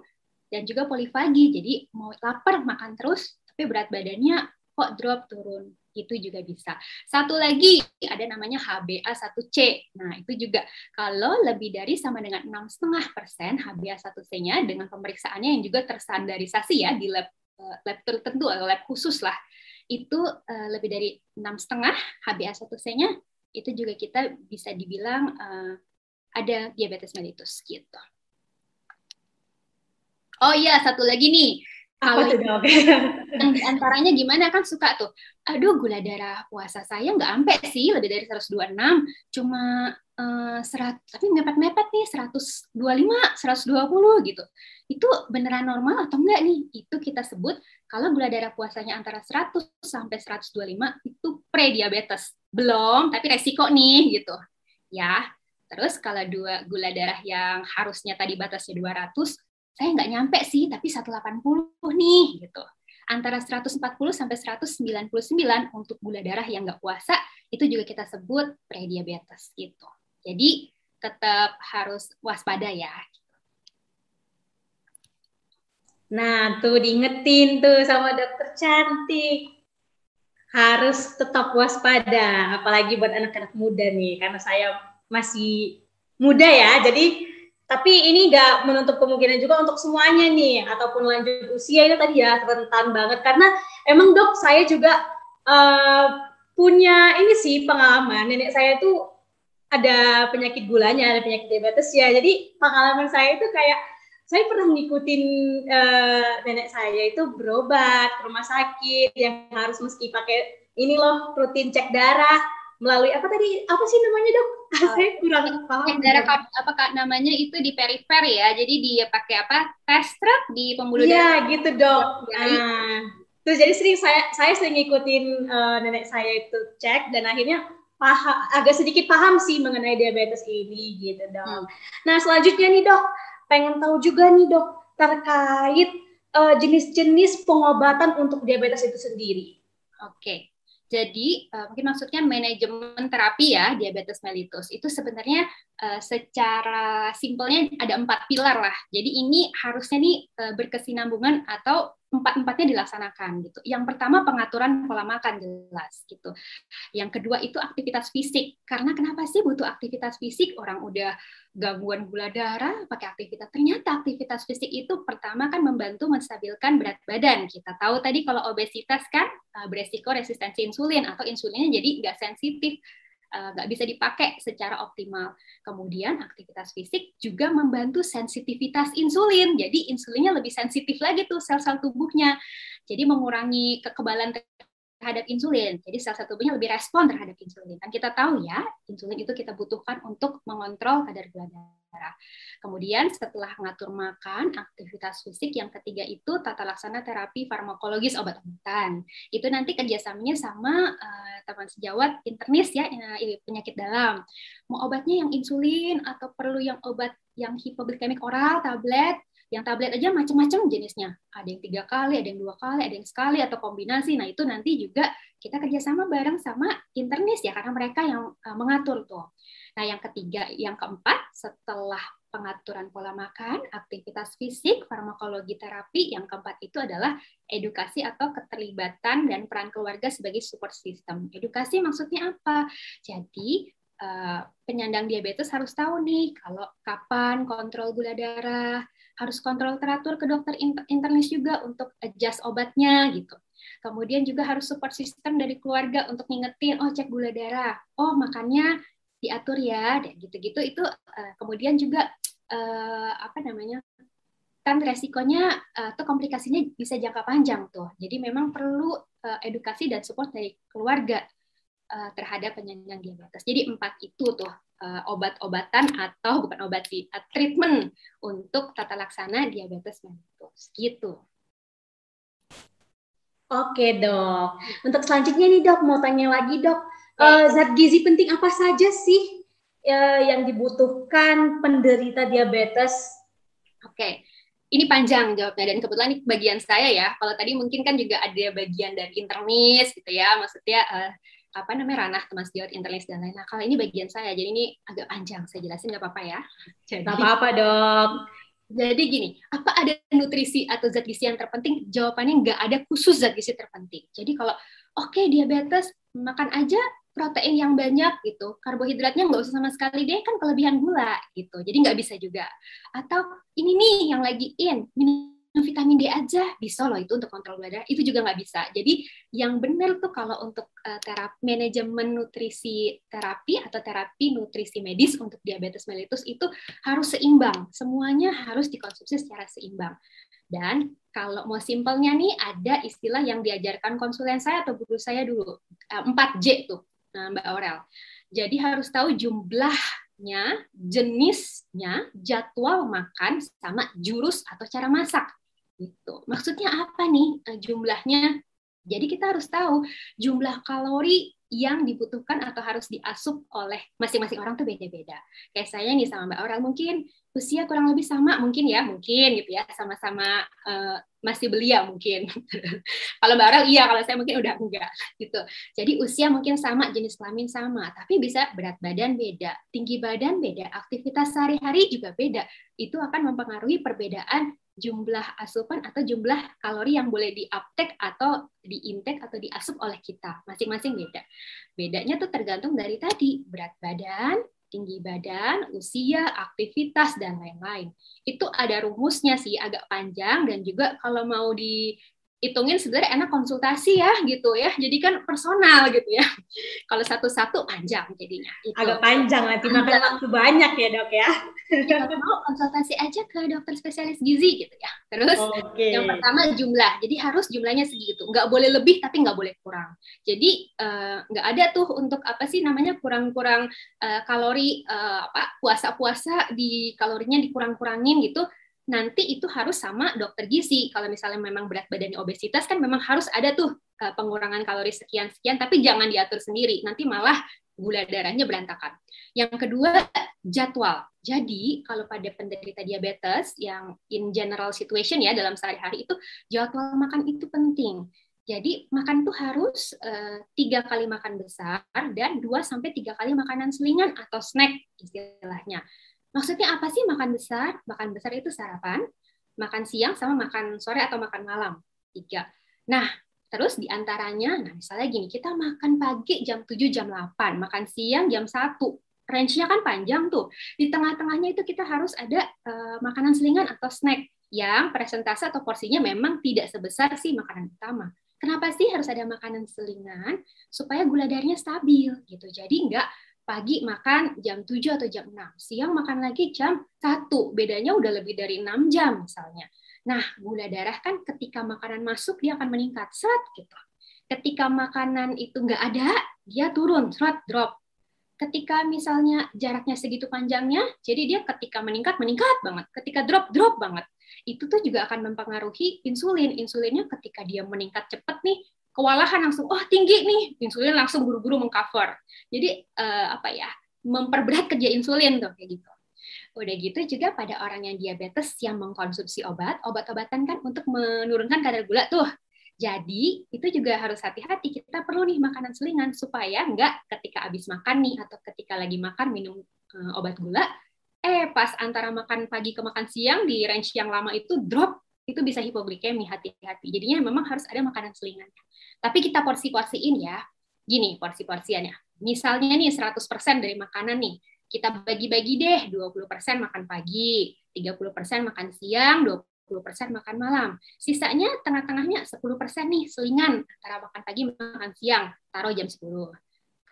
dan juga polifagi. Jadi mau lapar makan terus, tapi berat badannya kok drop turun itu juga bisa. Satu lagi ada namanya HbA1c. Nah itu juga kalau lebih dari sama dengan enam setengah persen HbA1c-nya dengan pemeriksaannya yang juga terstandarisasi ya di lab eh, lab tertentu atau lab khusus lah itu uh, lebih dari enam setengah HbA1c-nya itu juga kita bisa dibilang uh, ada diabetes mellitus gitu. Oh iya, satu lagi nih. Kalau yang di antaranya gimana kan suka tuh, aduh gula darah puasa saya nggak sampai sih lebih dari 126, cuma uh, serat, tapi mepet-mepet nih 125, 120 gitu. Itu beneran normal atau enggak nih? Itu kita sebut kalau gula darah puasanya antara 100 sampai 125 itu prediabetes. Belum, tapi resiko nih gitu. Ya. Terus kalau dua gula darah yang harusnya tadi batasnya 200, saya nggak nyampe sih, tapi 180 nih gitu. Antara 140 sampai 199 untuk gula darah yang nggak puasa, itu juga kita sebut prediabetes gitu. Jadi tetap harus waspada ya. Nah, tuh diingetin tuh sama dokter cantik. Harus tetap waspada, apalagi buat anak-anak muda nih, karena saya masih muda ya. Jadi, tapi ini nggak menutup kemungkinan juga untuk semuanya nih, ataupun lanjut usia itu tadi ya rentan banget. Karena emang dok, saya juga uh, punya ini sih pengalaman. Nenek saya tuh ada penyakit gulanya, ada penyakit diabetes ya. Jadi pengalaman saya itu kayak saya pernah ngikutin uh, nenek saya itu berobat ke rumah sakit yang harus meski pakai ini loh rutin cek darah melalui apa tadi apa sih namanya dok? Uh, saya kurang paham. Darah apa kak namanya itu di perifer ya, jadi dia pakai apa tes truk di pembuluh iya, darah. Iya gitu dok. Nah, terus jadi sering saya saya sering ngikutin uh, nenek saya itu cek dan akhirnya paham agak sedikit paham sih mengenai diabetes ini gitu dok. Hmm. Nah selanjutnya nih dok pengen tahu juga nih dok terkait uh, jenis-jenis pengobatan untuk diabetes itu sendiri. Oke. Jadi uh, mungkin maksudnya manajemen terapi ya diabetes mellitus. Itu sebenarnya uh, secara simpelnya ada empat pilar lah. Jadi ini harusnya nih uh, berkesinambungan atau empat-empatnya dilaksanakan gitu. Yang pertama pengaturan pola makan jelas gitu. Yang kedua itu aktivitas fisik. Karena kenapa sih butuh aktivitas fisik? Orang udah gangguan gula darah pakai aktivitas. Ternyata aktivitas fisik itu pertama kan membantu menstabilkan berat badan. Kita tahu tadi kalau obesitas kan eh, beresiko resistensi insulin atau insulinnya jadi nggak sensitif Eh, nggak bisa dipakai secara optimal. Kemudian aktivitas fisik juga membantu sensitivitas insulin. Jadi insulinnya lebih sensitif lagi tuh sel-sel tubuhnya. Jadi mengurangi kekebalan terhadap insulin. Jadi sel-sel tubuhnya lebih respon terhadap insulin. Dan kita tahu ya, insulin itu kita butuhkan untuk mengontrol kadar gula darah. Kemudian setelah mengatur makan, aktivitas fisik yang ketiga itu tata laksana terapi farmakologis obat-obatan. Itu nanti kerjasamanya sama uh, teman sejawat internis ya eh, penyakit dalam. Mau obatnya yang insulin atau perlu yang obat yang hipoglikemik oral, tablet, yang tablet aja macam-macam jenisnya. Ada yang tiga kali, ada yang dua kali, ada yang sekali atau kombinasi. Nah itu nanti juga kita kerjasama bareng sama internis ya karena mereka yang uh, mengatur tuh. Nah yang ketiga, yang keempat setelah pengaturan pola makan, aktivitas fisik, farmakologi terapi. Yang keempat itu adalah edukasi atau keterlibatan dan peran keluarga sebagai support system. Edukasi maksudnya apa? Jadi eh, penyandang diabetes harus tahu nih kalau kapan kontrol gula darah, harus kontrol teratur ke dokter internis juga untuk adjust obatnya gitu. Kemudian juga harus support system dari keluarga untuk ngingetin, oh cek gula darah, oh makannya diatur ya dan gitu-gitu itu uh, kemudian juga uh, apa namanya kan resikonya uh, atau komplikasinya bisa jangka panjang tuh. Jadi memang perlu uh, edukasi dan support dari keluarga uh, terhadap penyandang diabetes. Jadi empat itu tuh uh, obat-obatan atau bukan obat sih uh, treatment untuk tata laksana diabetes mellitus. Gitu. Oke dok. Untuk selanjutnya nih dok, mau tanya lagi dok uh, zat gizi penting apa saja sih uh, yang dibutuhkan penderita diabetes? Oke, okay. ini panjang jawabnya dan kebetulan ini bagian saya ya. Kalau tadi mungkin kan juga ada bagian dari internis gitu ya, maksudnya uh, apa namanya ranah teman sejawat internis dan lain. Nah kalau ini bagian saya, jadi ini agak panjang. Saya jelasin nggak apa-apa ya. Jadi, gak apa-apa dok. Jadi gini, apa ada nutrisi atau zat gizi yang terpenting? Jawabannya nggak ada khusus zat gizi terpenting. Jadi kalau oke okay, diabetes makan aja protein yang banyak gitu, karbohidratnya nggak usah sama sekali deh kan kelebihan gula gitu, jadi nggak bisa juga. Atau ini nih yang lagi in minum vitamin D aja bisa loh itu untuk kontrol gula itu juga nggak bisa. Jadi yang benar tuh kalau untuk uh, terapi manajemen nutrisi terapi atau terapi nutrisi medis untuk diabetes mellitus itu harus seimbang, semuanya harus dikonsumsi secara seimbang. Dan kalau mau simpelnya nih ada istilah yang diajarkan konsulen saya atau guru saya dulu 4J eh, tuh Mbak Aurel. Jadi harus tahu jumlahnya, jenisnya, jadwal makan, sama jurus atau cara masak. Gitu. Maksudnya apa nih eh, jumlahnya? Jadi kita harus tahu jumlah kalori yang dibutuhkan atau harus diasup oleh masing-masing orang tuh beda-beda. Kayak saya nih sama Mbak Aurel mungkin usia kurang lebih sama mungkin ya mungkin gitu ya sama-sama uh, masih belia mungkin. Kalau mbak iya kalau saya mungkin udah enggak gitu. Jadi usia mungkin sama jenis kelamin sama tapi bisa berat badan beda tinggi badan beda aktivitas sehari-hari juga beda. Itu akan mempengaruhi perbedaan jumlah asupan atau jumlah kalori yang boleh diaptek atau diintek atau diasup oleh kita. Masing-masing beda. Bedanya tuh tergantung dari tadi berat badan tinggi badan, usia, aktivitas, dan lain-lain. Itu ada rumusnya sih, agak panjang, dan juga kalau mau di hitungin sebenarnya enak konsultasi ya gitu ya. Jadi kan personal gitu ya. Kalau satu-satu panjang jadinya. Itu. agak panjang nanti makan waktu banyak ya dok ya, ya mau konsultasi aja ke dokter spesialis gizi gitu ya. Terus okay. yang pertama jumlah. Jadi harus jumlahnya segitu. Nggak boleh lebih tapi nggak boleh kurang. Jadi uh, nggak ada tuh untuk apa sih namanya kurang-kurang uh, kalori uh, apa puasa-puasa di kalorinya dikurang-kurangin gitu nanti itu harus sama dokter gizi. Kalau misalnya memang berat badannya obesitas kan memang harus ada tuh eh, pengurangan kalori sekian-sekian, tapi jangan diatur sendiri. Nanti malah gula darahnya berantakan. Yang kedua, jadwal. Jadi, kalau pada penderita diabetes yang in general situation ya dalam sehari-hari itu jadwal makan itu penting. Jadi makan tuh harus uh, tiga kali makan besar dan dua sampai tiga kali makanan selingan atau snack istilahnya. Maksudnya apa sih makan besar? Makan besar itu sarapan, makan siang sama makan sore atau makan malam. Tiga. Nah, terus di antaranya, nah misalnya gini, kita makan pagi jam 7, jam 8, makan siang jam 1. Range-nya kan panjang tuh. Di tengah-tengahnya itu kita harus ada uh, makanan selingan atau snack yang presentase atau porsinya memang tidak sebesar sih makanan utama. Kenapa sih harus ada makanan selingan? Supaya gula darahnya stabil gitu. Jadi enggak pagi makan jam 7 atau jam 6, siang makan lagi jam 1. Bedanya udah lebih dari 6 jam misalnya. Nah, gula darah kan ketika makanan masuk dia akan meningkat, serat gitu. Ketika makanan itu enggak ada, dia turun, serat drop. Ketika misalnya jaraknya segitu panjangnya, jadi dia ketika meningkat meningkat banget, ketika drop drop banget itu tuh juga akan mempengaruhi insulin. Insulinnya ketika dia meningkat cepat nih, kewalahan langsung, oh tinggi nih, insulin langsung buru-buru mengcover. Jadi uh, apa ya, memperberat kerja insulin tuh kayak gitu. Udah gitu juga pada orang yang diabetes yang mengkonsumsi obat, obat-obatan kan untuk menurunkan kadar gula tuh. Jadi itu juga harus hati-hati. Kita perlu nih makanan selingan supaya enggak ketika habis makan nih atau ketika lagi makan minum uh, obat gula eh pas antara makan pagi ke makan siang di range yang lama itu drop itu bisa hipoglikemi hati-hati jadinya memang harus ada makanan selingan tapi kita porsi-porsiin ya gini porsi-porsiannya misalnya nih 100% dari makanan nih kita bagi-bagi deh 20% makan pagi 30% makan siang 20% makan malam. Sisanya tengah-tengahnya 10% nih selingan antara makan pagi makan siang, taruh jam 10.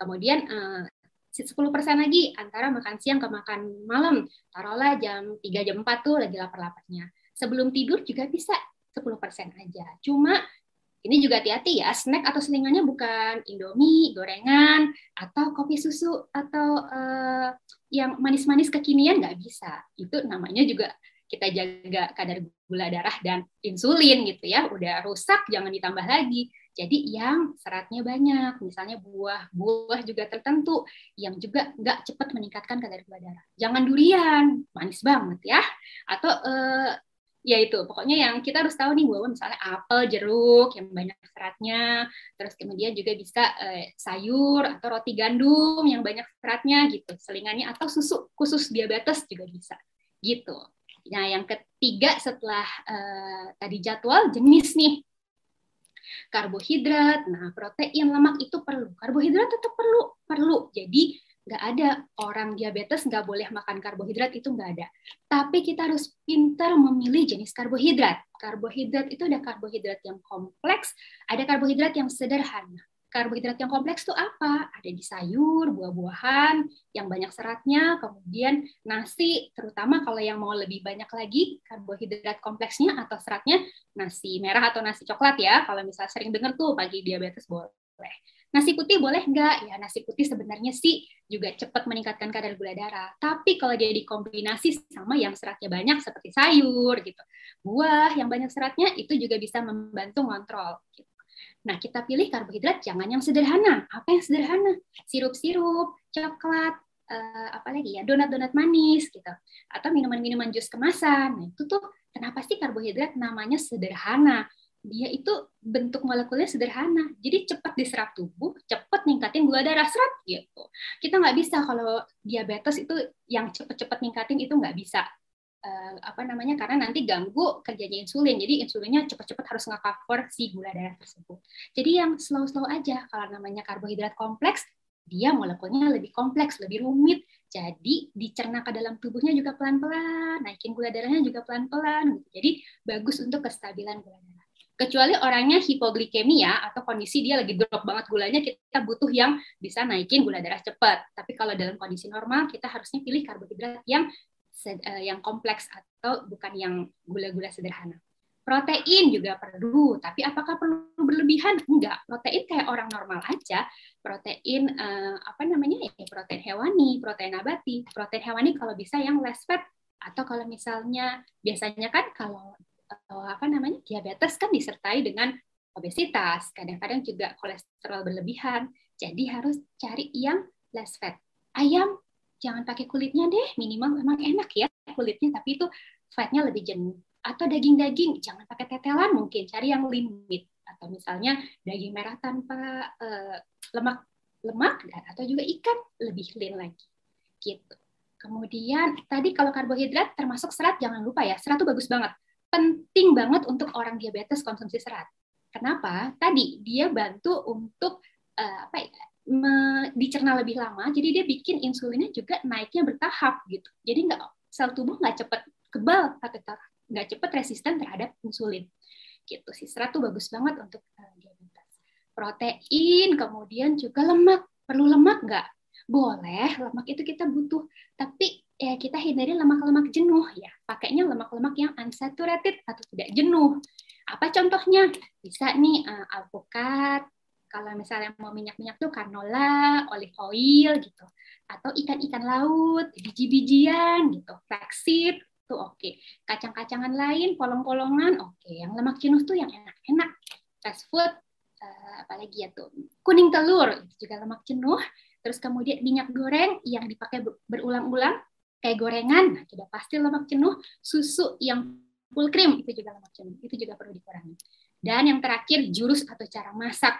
Kemudian eh, 10% lagi antara makan siang ke makan malam. Taruhlah jam 3 jam 4 tuh lagi lapar-laparnya. Sebelum tidur juga bisa 10% aja. Cuma ini juga hati-hati ya, snack atau selingannya bukan indomie, gorengan, atau kopi susu, atau uh, yang manis-manis kekinian nggak bisa. Itu namanya juga kita jaga kadar gula darah dan insulin gitu ya. Udah rusak, jangan ditambah lagi. Jadi yang seratnya banyak, misalnya buah, buah juga tertentu yang juga nggak cepat meningkatkan kadar gula darah. Jangan durian, manis banget ya. Atau eh, ya itu, pokoknya yang kita harus tahu nih bahwa misalnya apel, jeruk yang banyak seratnya, terus kemudian juga bisa eh, sayur atau roti gandum yang banyak seratnya gitu, selingannya atau susu khusus diabetes juga bisa gitu. Nah, yang ketiga setelah eh, tadi jadwal jenis nih karbohidrat, nah protein, lemak itu perlu. Karbohidrat tetap perlu, perlu. Jadi nggak ada orang diabetes nggak boleh makan karbohidrat itu nggak ada. Tapi kita harus pintar memilih jenis karbohidrat. Karbohidrat itu ada karbohidrat yang kompleks, ada karbohidrat yang sederhana karbohidrat yang kompleks itu apa? Ada di sayur, buah-buahan yang banyak seratnya, kemudian nasi, terutama kalau yang mau lebih banyak lagi karbohidrat kompleksnya atau seratnya, nasi merah atau nasi coklat ya. Kalau misalnya sering dengar tuh pagi diabetes boleh. Nasi putih boleh nggak? Ya nasi putih sebenarnya sih juga cepat meningkatkan kadar gula darah. Tapi kalau dia dikombinasi sama yang seratnya banyak seperti sayur gitu, buah yang banyak seratnya itu juga bisa membantu ngontrol. Gitu. Nah, kita pilih karbohidrat jangan yang sederhana. Apa yang sederhana? Sirup-sirup, coklat, uh, apa lagi ya, donat-donat manis gitu. Atau minuman-minuman jus kemasan. Nah, itu tuh kenapa sih karbohidrat namanya sederhana? Dia itu bentuk molekulnya sederhana. Jadi cepat diserap tubuh, cepat ningkatin gula darah. Serat gitu. Kita nggak bisa kalau diabetes itu yang cepat-cepat ningkatin itu nggak bisa. Uh, apa namanya? Karena nanti ganggu kerjanya insulin. Jadi insulinnya cepat-cepat harus nge-cover si gula darah tersebut. Jadi yang slow-slow aja. Kalau namanya karbohidrat kompleks dia molekulnya lebih kompleks lebih rumit. Jadi dicerna ke dalam tubuhnya juga pelan-pelan. Naikin gula darahnya juga pelan-pelan gitu. jadi bagus untuk kestabilan gula darah kecuali orangnya hipoglikemia atau kondisi dia lagi drop banget gulanya kita butuh yang bisa naikin gula darah cepat tapi kalau dalam kondisi normal kita harusnya pilih karbohidrat yang Eh, yang kompleks atau bukan yang gula-gula sederhana. Protein juga perlu, tapi apakah perlu berlebihan? Enggak. Protein kayak orang normal aja. Protein eh, apa namanya? Ya, protein hewani, protein nabati. Protein hewani kalau bisa yang less fat atau kalau misalnya biasanya kan kalau apa namanya? diabetes kan disertai dengan obesitas, kadang-kadang juga kolesterol berlebihan. Jadi harus cari yang less fat. Ayam jangan pakai kulitnya deh minimal memang enak ya kulitnya tapi itu fatnya lebih jenuh atau daging-daging jangan pakai tetelan mungkin cari yang limit atau misalnya daging merah tanpa uh, lemak lemak atau juga ikan lebih lean lagi gitu. Kemudian tadi kalau karbohidrat termasuk serat jangan lupa ya serat itu bagus banget penting banget untuk orang diabetes konsumsi serat. Kenapa? Tadi dia bantu untuk uh, apa ya? Me, dicerna lebih lama, jadi dia bikin insulinnya juga naiknya bertahap gitu. Jadi nggak sel tubuh nggak cepat kebal atau nggak cepat resisten terhadap insulin. Gitu sih. Serat tuh bagus banget untuk uh, diabetes. Protein, kemudian juga lemak. Perlu lemak nggak? Boleh, lemak itu kita butuh. Tapi ya kita hindari lemak-lemak jenuh ya. Pakainya lemak-lemak yang unsaturated atau tidak jenuh. Apa contohnya? Bisa nih uh, alpukat, kalau misalnya mau minyak-minyak tuh canola, olive oil gitu. Atau ikan-ikan laut, biji-bijian gitu, flaxseed, tuh oke. Okay. Kacang-kacangan lain, polong-polongan, oke. Okay. Yang lemak jenuh tuh yang enak-enak. Fast food, uh, apalagi ya tuh, kuning telur, juga lemak jenuh. Terus kemudian minyak goreng yang dipakai berulang-ulang, kayak gorengan, nah, sudah pasti lemak jenuh. Susu yang full cream, itu juga lemak jenuh. Itu juga perlu dikurangi. Dan yang terakhir, jurus atau cara masak.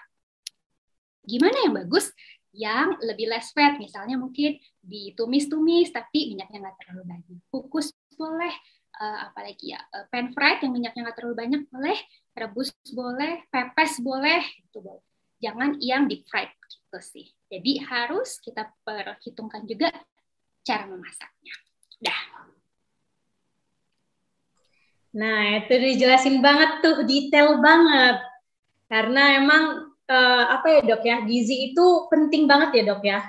Gimana yang bagus? Yang lebih less fat, misalnya mungkin ditumis-tumis, tapi minyaknya nggak terlalu banyak. Kukus boleh, uh, apalagi ya uh, pan fried yang minyaknya nggak terlalu banyak boleh, rebus boleh, pepes boleh, itu boleh. Jangan yang deep fried gitu sih. Jadi harus kita perhitungkan juga cara memasaknya. Dah. Nah, itu dijelasin banget tuh, detail banget. Karena emang uh, apa ya dok ya, gizi itu penting banget ya dok ya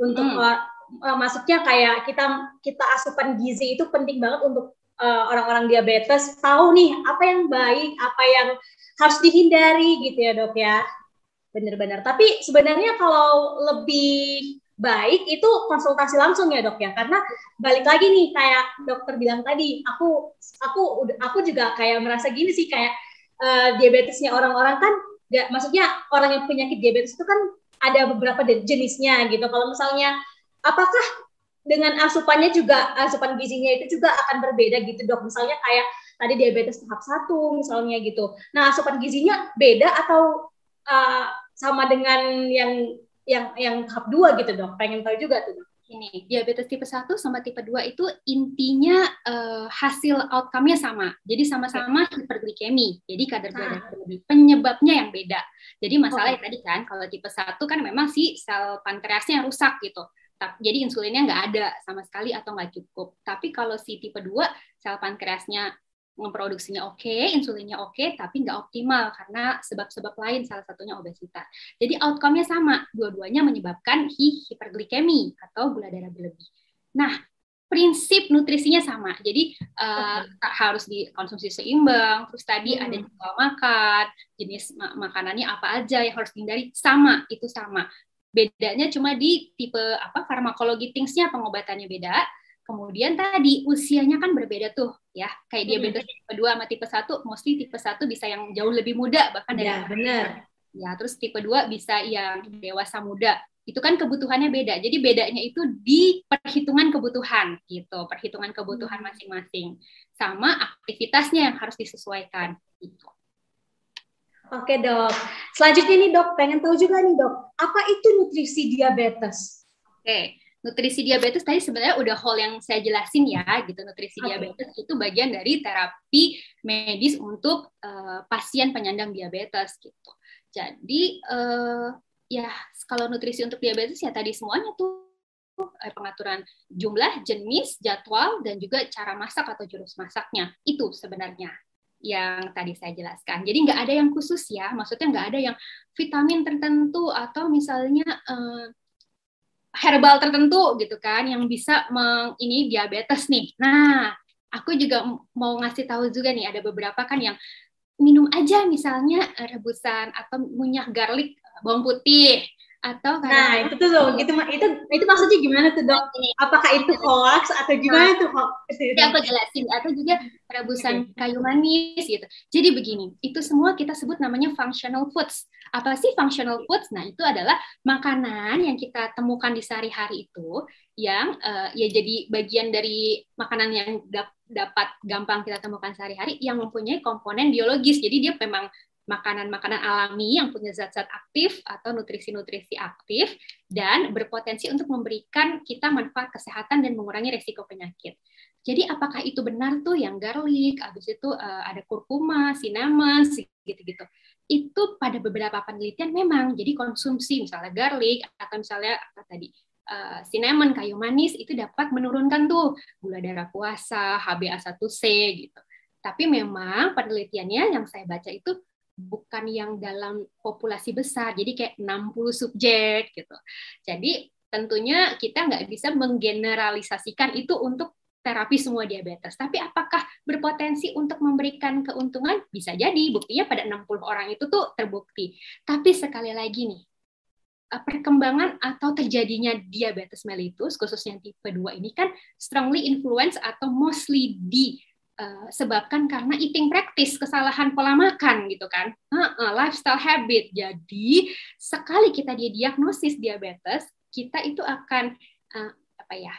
untuk hmm uh, maksudnya kayak kita kita asupan gizi itu penting banget untuk uh, orang-orang diabetes tahu nih apa yang baik, apa yang harus dihindari gitu ya dok ya. Benar-benar. Tapi sebenarnya kalau lebih baik itu konsultasi langsung ya dok ya. Karena balik lagi nih kayak dokter bilang tadi aku aku aku juga kayak merasa gini sih kayak uh, diabetesnya orang-orang kan gak, maksudnya orang yang penyakit diabetes itu kan ada beberapa jenisnya gitu. Kalau misalnya apakah dengan asupannya juga asupan gizinya itu juga akan berbeda gitu dok? Misalnya kayak tadi diabetes tahap satu misalnya gitu. Nah asupan gizinya beda atau uh, sama dengan yang yang yang tahap dua gitu dok pengen tahu juga tuh dok ini diabetes tipe 1 sama tipe 2 itu intinya uh, hasil outcome-nya sama. Jadi sama-sama hiperglikemi. Jadi kadar gula darah berlebih. Penyebabnya yang beda. Jadi masalahnya oh. tadi kan kalau tipe 1 kan memang si sel pankreasnya yang rusak gitu jadi insulinnya nggak ada sama sekali atau nggak cukup. Tapi kalau si tipe 2, sel pankreasnya memproduksinya oke, okay, insulinnya oke, okay, tapi nggak optimal karena sebab-sebab lain, salah satunya obesitas. Jadi outcome-nya sama, dua-duanya menyebabkan hiperglikemi atau gula darah berlebih. Nah, prinsip nutrisinya sama. Jadi uh, okay. harus dikonsumsi seimbang. Terus tadi hmm. ada jadwal makan, jenis makanannya apa aja yang harus dihindari sama, itu sama. Bedanya cuma di tipe apa farmakologi thingsnya pengobatannya beda. Kemudian tadi usianya kan berbeda tuh ya. Kayak diabetes hmm. tipe 2 sama tipe 1, mostly tipe 1 bisa yang jauh lebih muda bahkan dari Ya, benar. Ya, terus tipe 2 bisa yang dewasa muda. Itu kan kebutuhannya beda. Jadi bedanya itu di perhitungan kebutuhan gitu, perhitungan kebutuhan hmm. masing-masing. Sama aktivitasnya yang harus disesuaikan gitu. Oke dok. Selanjutnya nih dok, pengen tahu juga nih dok, apa itu nutrisi diabetes? Oke, nutrisi diabetes tadi sebenarnya udah hal yang saya jelasin ya, gitu. Nutrisi okay. diabetes itu bagian dari terapi medis untuk uh, pasien penyandang diabetes gitu. Jadi uh, ya kalau nutrisi untuk diabetes ya tadi semuanya tuh eh, pengaturan jumlah, jenis, jadwal, dan juga cara masak atau jurus masaknya. Itu sebenarnya yang tadi saya jelaskan. Jadi nggak ada yang khusus ya, maksudnya nggak ada yang vitamin tertentu atau misalnya uh, herbal tertentu gitu kan yang bisa meng, ini diabetes nih. Nah, aku juga mau ngasih tahu juga nih ada beberapa kan yang minum aja misalnya rebusan atau minyak garlic bawang putih atau nah itu tuh itu itu itu maksudnya gimana tuh dok? Apakah itu hoax atau gimana nah, tuh hoax ya aku jelasin. Atau juga rebusan kayu manis gitu. Jadi begini itu semua kita sebut namanya functional foods. Apa sih functional foods? Nah itu adalah makanan yang kita temukan di sehari-hari itu yang uh, ya jadi bagian dari makanan yang dap dapat gampang kita temukan sehari-hari yang mempunyai komponen biologis. Jadi dia memang makanan-makanan alami yang punya zat-zat aktif atau nutrisi-nutrisi aktif dan berpotensi untuk memberikan kita manfaat kesehatan dan mengurangi resiko penyakit. Jadi apakah itu benar tuh yang garlic, habis itu uh, ada kurkuma, cinnamon, gitu-gitu. Itu pada beberapa penelitian memang jadi konsumsi misalnya garlic atau misalnya apa tadi uh, cinnamon kayu manis itu dapat menurunkan tuh gula darah puasa, HbA1c gitu. Tapi memang penelitiannya yang saya baca itu bukan yang dalam populasi besar, jadi kayak 60 subjek gitu. Jadi tentunya kita nggak bisa menggeneralisasikan itu untuk terapi semua diabetes. Tapi apakah berpotensi untuk memberikan keuntungan? Bisa jadi, buktinya pada 60 orang itu tuh terbukti. Tapi sekali lagi nih, eh, perkembangan atau terjadinya diabetes mellitus, khususnya tipe 2 ini kan strongly influence atau mostly di uh, sebabkan karena eating practice, kesalahan pola makan gitu kan, uh, uh, lifestyle habit. Jadi sekali kita diagnosis diabetes, kita itu akan uh, apa ya,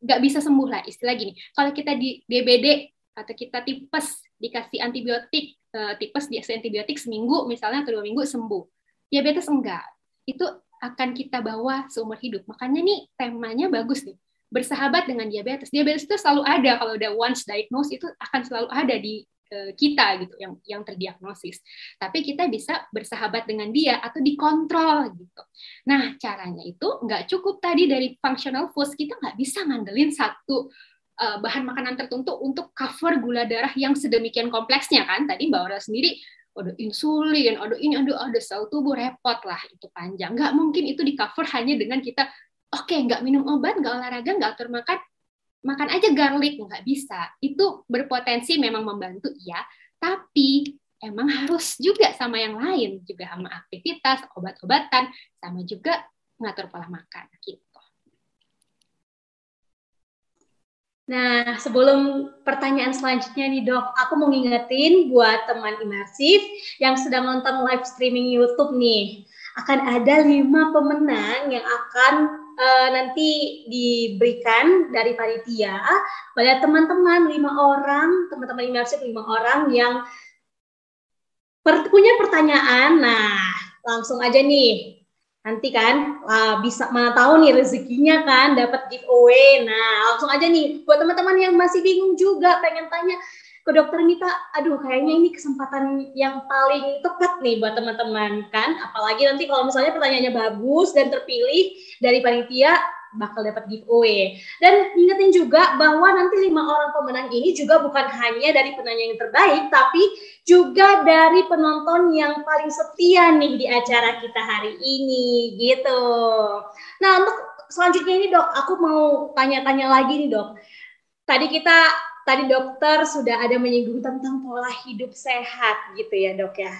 nggak bisa sembuh lah istilah gini. Kalau kita di DBD atau kita tipes dikasih antibiotik, uh, tipes dikasih antibiotik seminggu misalnya atau dua minggu sembuh. Diabetes enggak, itu akan kita bawa seumur hidup. Makanya nih temanya bagus nih bersahabat dengan diabetes. Diabetes itu selalu ada kalau udah once diagnosed itu akan selalu ada di uh, kita gitu yang yang terdiagnosis. Tapi kita bisa bersahabat dengan dia atau dikontrol gitu. Nah caranya itu nggak cukup tadi dari functional foods kita nggak bisa ngandelin satu uh, bahan makanan tertentu untuk cover gula darah yang sedemikian kompleksnya kan. Tadi Mbak Ora sendiri ada insulin, ada ini, ada ada sel tubuh repot lah itu panjang. Nggak mungkin itu di cover hanya dengan kita oke okay, nggak minum obat nggak olahraga nggak atur makan makan aja garlic. Nggak bisa. Itu berpotensi memang membantu ya tapi emang harus juga sama yang lain. Juga sama aktivitas obat-obatan sama juga mengatur pola makan gitu. Nah, sebelum pertanyaan selanjutnya nih dok, aku mau ngingetin buat teman imersif yang sedang nonton live streaming YouTube nih, akan ada lima pemenang yang akan uh, nanti diberikan dari panitia pada teman-teman lima orang, teman-teman imersif lima orang yang per punya pertanyaan. Nah, langsung aja nih. Nanti kan uh, bisa mana tahu nih rezekinya kan dapat giveaway. Nah, langsung aja nih buat teman-teman yang masih bingung juga pengen tanya ke dokter Mita, aduh kayaknya ini kesempatan yang paling tepat nih buat teman-teman kan. Apalagi nanti kalau misalnya pertanyaannya bagus dan terpilih dari panitia bakal dapat giveaway. Dan ingetin juga bahwa nanti lima orang pemenang ini juga bukan hanya dari penanya yang terbaik, tapi juga dari penonton yang paling setia nih di acara kita hari ini gitu. Nah untuk selanjutnya ini dok, aku mau tanya-tanya lagi nih dok. Tadi kita tadi dokter sudah ada menyinggung tentang pola hidup sehat gitu ya dok ya.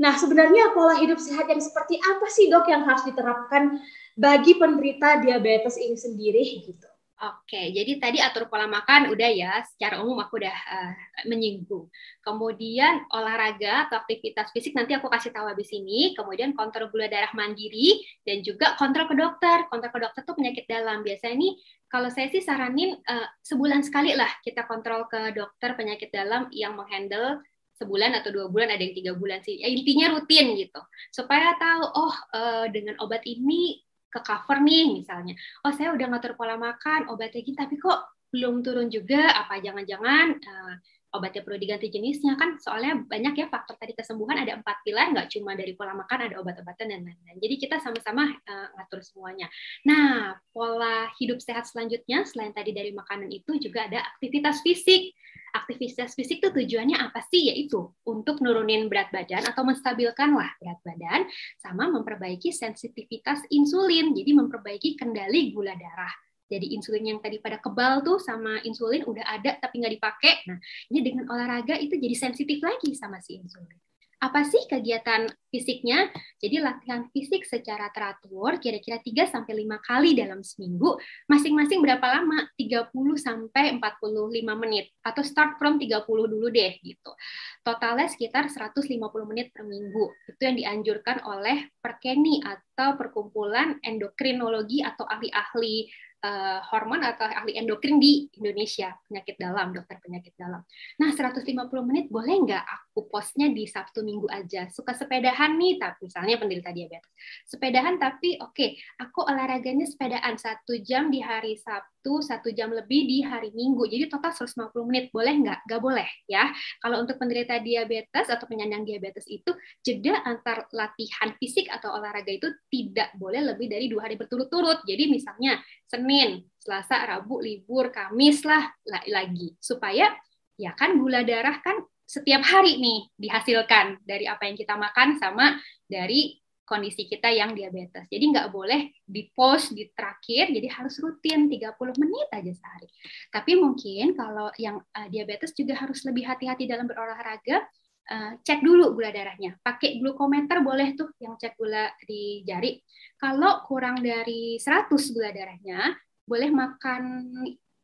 Nah sebenarnya pola hidup sehat yang seperti apa sih dok yang harus diterapkan bagi penderita diabetes ini sendiri gitu? Oke, jadi tadi atur pola makan udah ya, secara umum aku udah uh, menyinggung. Kemudian olahraga atau aktivitas fisik nanti aku kasih tahu habis ini. Kemudian kontrol gula darah mandiri dan juga kontrol ke dokter. Kontrol ke dokter tuh penyakit dalam. Biasanya ini kalau saya sih saranin uh, sebulan sekali lah kita kontrol ke dokter penyakit dalam yang menghandle sebulan atau dua bulan ada yang tiga bulan sih ya, intinya rutin gitu supaya tahu oh uh, dengan obat ini ke cover nih misalnya. Oh saya udah ngatur pola makan obatnya gitu tapi kok belum turun juga? Apa jangan-jangan uh, obatnya perlu diganti jenisnya? Kan soalnya banyak ya faktor tadi kesembuhan ada empat pilar nggak cuma dari pola makan ada obat-obatan dan lain-lain. Jadi kita sama-sama uh, ngatur semuanya. Nah pola hidup sehat selanjutnya selain tadi dari makanan itu juga ada aktivitas fisik aktivitas fisik itu tujuannya apa sih yaitu untuk nurunin berat badan atau menstabilkan lah berat badan sama memperbaiki sensitivitas insulin jadi memperbaiki kendali gula darah jadi insulin yang tadi pada kebal tuh sama insulin udah ada tapi nggak dipakai. Nah, ini dengan olahraga itu jadi sensitif lagi sama si insulin. Apa sih kegiatan fisiknya? Jadi latihan fisik secara teratur kira-kira 3 sampai 5 kali dalam seminggu, masing-masing berapa lama? 30 sampai 45 menit atau start from 30 dulu deh gitu. Totalnya sekitar 150 menit per minggu. Itu yang dianjurkan oleh Perkeni atau Perkumpulan Endokrinologi atau ahli-ahli uh, hormon atau ahli endokrin di Indonesia, penyakit dalam, dokter penyakit dalam. Nah, 150 menit boleh nggak aku postnya di Sabtu Minggu aja? Suka sepedahan nih, tapi misalnya penderita diabetes. Sepedahan tapi oke, okay, aku olahraganya sepedaan satu jam di hari Sabtu, satu jam lebih di hari Minggu. Jadi total 150 menit, boleh nggak? Nggak boleh ya. Kalau untuk penderita diabetes atau penyandang diabetes itu, jeda antar latihan fisik atau olahraga itu tidak boleh lebih dari dua hari berturut-turut. Jadi misalnya Senin, Selasa, Rabu, libur, Kamis lah lagi. Supaya ya kan gula darah kan setiap hari nih dihasilkan dari apa yang kita makan sama dari kondisi kita yang diabetes. Jadi nggak boleh di post di terakhir, jadi harus rutin 30 menit aja sehari. Tapi mungkin kalau yang uh, diabetes juga harus lebih hati-hati dalam berolahraga, uh, cek dulu gula darahnya. Pakai glukometer boleh tuh yang cek gula di jari. Kalau kurang dari 100 gula darahnya, boleh makan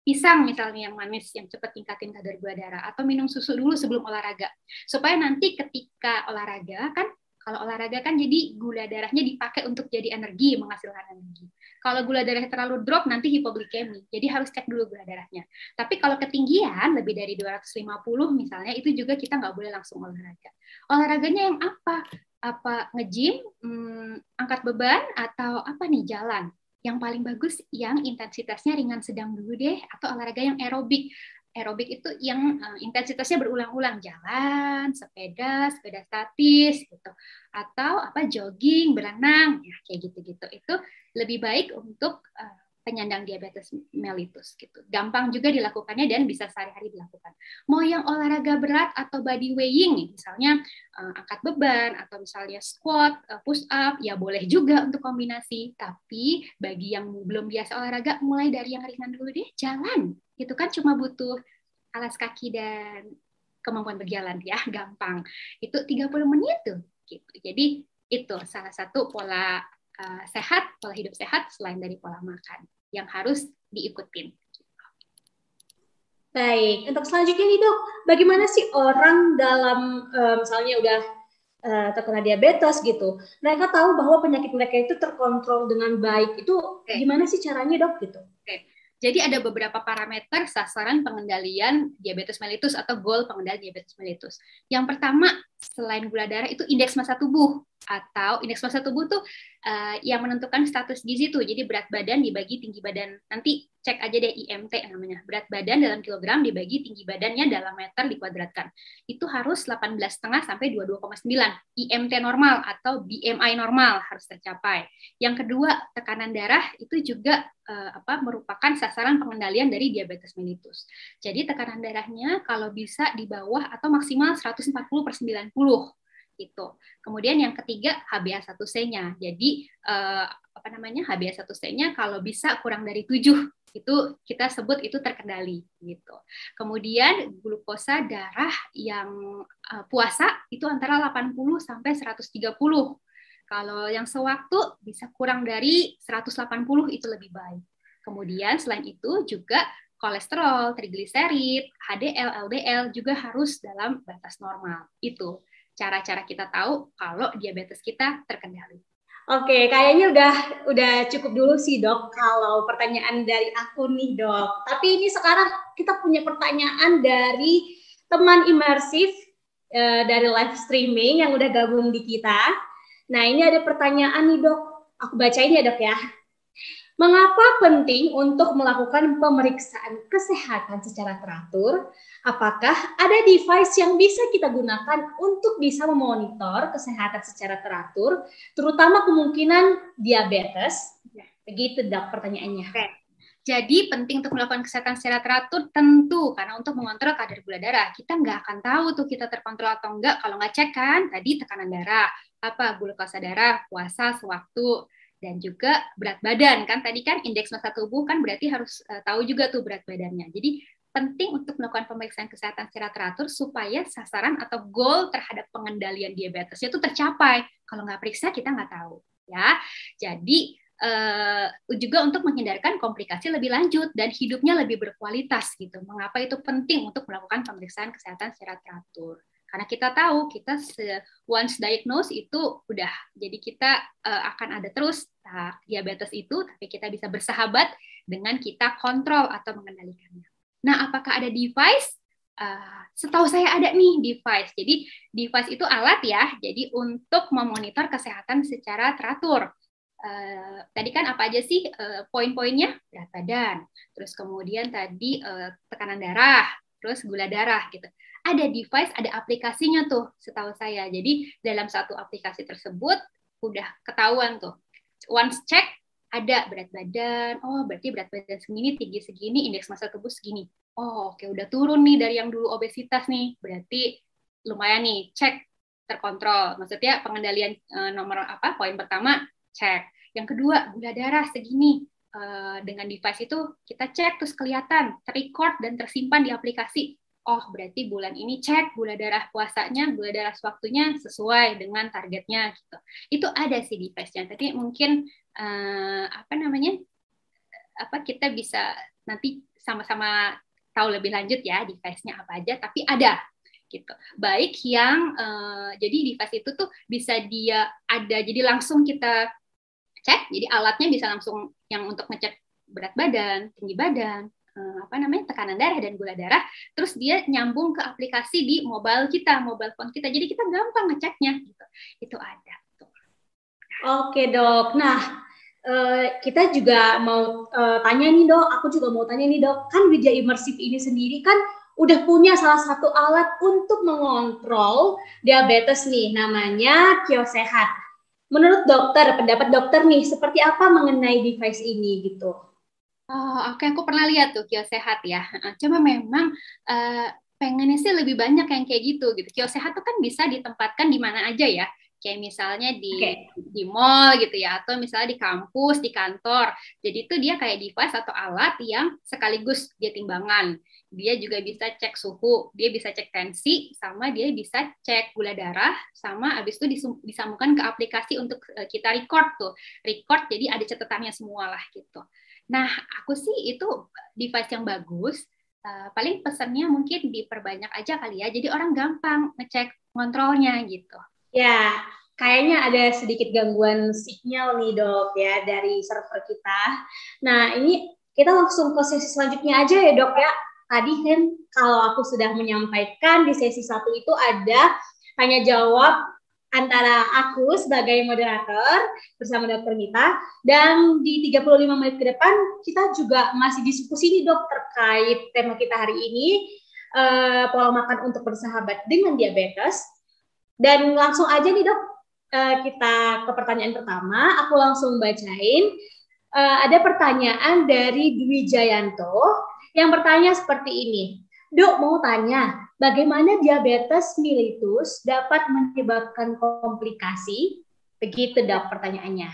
pisang misalnya yang manis yang cepat tingkatin kadar gula darah atau minum susu dulu sebelum olahraga supaya nanti ketika olahraga kan kalau olahraga kan jadi gula darahnya dipakai untuk jadi energi menghasilkan energi. Kalau gula darahnya terlalu drop nanti hipoglikemi. Jadi harus cek dulu gula darahnya. Tapi kalau ketinggian lebih dari 250 misalnya itu juga kita nggak boleh langsung olahraga. Olahraganya yang apa? Apa nge-gym, hmm, angkat beban atau apa nih jalan? Yang paling bagus yang intensitasnya ringan sedang dulu deh atau olahraga yang aerobik. Aerobik itu yang uh, intensitasnya berulang-ulang jalan, sepeda, sepeda statis gitu. Atau apa jogging, berenang, ya kayak gitu-gitu. Itu lebih baik untuk uh, penyandang diabetes mellitus gitu. Gampang juga dilakukannya dan bisa sehari-hari dilakukan. Mau yang olahraga berat atau body weighing, misalnya uh, angkat beban atau misalnya squat, uh, push up, ya boleh juga untuk kombinasi. Tapi bagi yang belum biasa olahraga, mulai dari yang ringan dulu deh, jalan. Itu kan cuma butuh alas kaki dan kemampuan berjalan ya, gampang. Itu 30 menit tuh. Gitu. Jadi itu salah satu pola uh, sehat, pola hidup sehat selain dari pola makan yang harus diikutin. Baik, untuk selanjutnya nih dok, bagaimana sih orang dalam uh, misalnya udah uh, terkena diabetes gitu, mereka tahu bahwa penyakit mereka itu terkontrol dengan baik, itu okay. gimana sih caranya dok gitu? Okay. Jadi ada beberapa parameter sasaran pengendalian diabetes mellitus atau goal pengendalian diabetes mellitus. Yang pertama, selain gula darah itu indeks massa tubuh atau indeks massa tubuh tuh uh, yang menentukan status gizi tuh. Jadi berat badan dibagi tinggi badan. Nanti cek aja deh IMT namanya. Berat badan dalam kilogram dibagi tinggi badannya dalam meter dikuadratkan. Itu harus 18,5 sampai 22,9. IMT normal atau BMI normal harus tercapai. Yang kedua, tekanan darah itu juga uh, apa merupakan sasaran pengendalian dari diabetes mellitus. Jadi tekanan darahnya kalau bisa di bawah atau maksimal 140 per 90 itu. Kemudian yang ketiga HbA1c-nya. Jadi eh, apa namanya HbA1c-nya kalau bisa kurang dari 7 itu kita sebut itu terkendali gitu. Kemudian glukosa darah yang uh, puasa itu antara 80 sampai 130. Kalau yang sewaktu bisa kurang dari 180 itu lebih baik. Kemudian selain itu juga kolesterol, trigliserid, HDL, LDL juga harus dalam batas normal. Itu cara-cara kita tahu kalau diabetes kita terkendali. Oke, kayaknya udah udah cukup dulu sih dok kalau pertanyaan dari aku nih dok. Tapi ini sekarang kita punya pertanyaan dari teman imersif uh, dari live streaming yang udah gabung di kita. Nah ini ada pertanyaan nih dok, aku bacain ya dok ya. Mengapa penting untuk melakukan pemeriksaan kesehatan secara teratur? Apakah ada device yang bisa kita gunakan untuk bisa memonitor kesehatan secara teratur, terutama kemungkinan diabetes? Ya. Begitu dok pertanyaannya. Oke. Jadi penting untuk melakukan kesehatan secara teratur tentu karena untuk mengontrol kadar gula darah kita nggak akan tahu tuh kita terkontrol atau enggak kalau nggak cek kan tadi tekanan darah apa glukosa darah puasa sewaktu dan juga berat badan kan tadi kan indeks massa tubuh kan berarti harus uh, tahu juga tuh berat badannya. Jadi penting untuk melakukan pemeriksaan kesehatan secara teratur supaya sasaran atau goal terhadap pengendalian diabetesnya itu tercapai. Kalau nggak periksa kita nggak tahu ya. Jadi uh, juga untuk menghindarkan komplikasi lebih lanjut dan hidupnya lebih berkualitas gitu. Mengapa itu penting untuk melakukan pemeriksaan kesehatan secara teratur? Karena kita tahu kita once diagnose itu udah jadi kita uh, akan ada terus nah, diabetes itu tapi kita bisa bersahabat dengan kita kontrol atau mengendalikannya. Nah, apakah ada device? Uh, setahu saya ada nih device. Jadi device itu alat ya, jadi untuk memonitor kesehatan secara teratur. Uh, tadi kan apa aja sih uh, poin-poinnya? Berat badan, terus kemudian tadi uh, tekanan darah, terus gula darah gitu. Ada device, ada aplikasinya tuh setahu saya. Jadi dalam satu aplikasi tersebut udah ketahuan tuh. Once check ada berat badan, oh berarti berat badan segini, tinggi segini, indeks massa tubuh segini. Oh oke udah turun nih dari yang dulu obesitas nih, berarti lumayan nih, cek terkontrol. Maksudnya pengendalian uh, nomor apa? Poin pertama cek. Yang kedua, gula darah segini. Uh, dengan device itu kita cek terus kelihatan, terrecord dan tersimpan di aplikasi. Oh, berarti bulan ini cek gula darah puasanya, gula darah sewaktunya sesuai dengan targetnya gitu. Itu ada sih device-nya. Tapi mungkin uh, apa namanya? apa kita bisa nanti sama-sama tahu lebih lanjut ya device-nya apa aja, tapi ada gitu. Baik yang uh, jadi device itu tuh bisa dia ada jadi langsung kita cek, jadi alatnya bisa langsung yang untuk ngecek berat badan, tinggi badan, apa namanya tekanan darah dan gula darah, terus dia nyambung ke aplikasi di mobile kita, mobile phone kita. Jadi kita gampang ngeceknya gitu. Itu ada. Oke, Dok. Nah, Uh, kita juga mau uh, tanya nih dok, aku juga mau tanya nih dok, kan media imersif ini sendiri kan udah punya salah satu alat untuk mengontrol diabetes nih, namanya kios sehat. Menurut dokter, pendapat dokter nih, seperti apa mengenai device ini gitu? Oh, Oke, okay. aku pernah lihat tuh kios sehat ya. Cuma memang uh, pengennya sih lebih banyak yang kayak gitu gitu. Kios sehat tuh kan bisa ditempatkan di mana aja ya kayak misalnya di okay. di mall gitu ya atau misalnya di kampus di kantor jadi itu dia kayak device atau alat yang sekaligus dia timbangan dia juga bisa cek suhu dia bisa cek tensi sama dia bisa cek gula darah sama abis itu disambungkan ke aplikasi untuk eh, kita record tuh record jadi ada catatannya semua lah gitu nah aku sih itu device yang bagus Uh, paling pesannya mungkin diperbanyak aja kali ya, jadi orang gampang ngecek kontrolnya gitu. Ya, kayaknya ada sedikit gangguan sinyal nih dok ya dari server kita. Nah ini kita langsung ke sesi selanjutnya aja ya dok ya. Tadi kan kalau aku sudah menyampaikan di sesi satu itu ada tanya jawab antara aku sebagai moderator bersama dokter Gita dan di 35 menit ke depan kita juga masih diskusi nih dok terkait tema kita hari ini uh, pola makan untuk bersahabat dengan diabetes dan langsung aja nih dok, uh, kita ke pertanyaan pertama. Aku langsung bacain. Uh, ada pertanyaan dari Dwi Jayanto yang bertanya seperti ini. Dok mau tanya, bagaimana diabetes mellitus dapat menyebabkan komplikasi? Begitu dok pertanyaannya.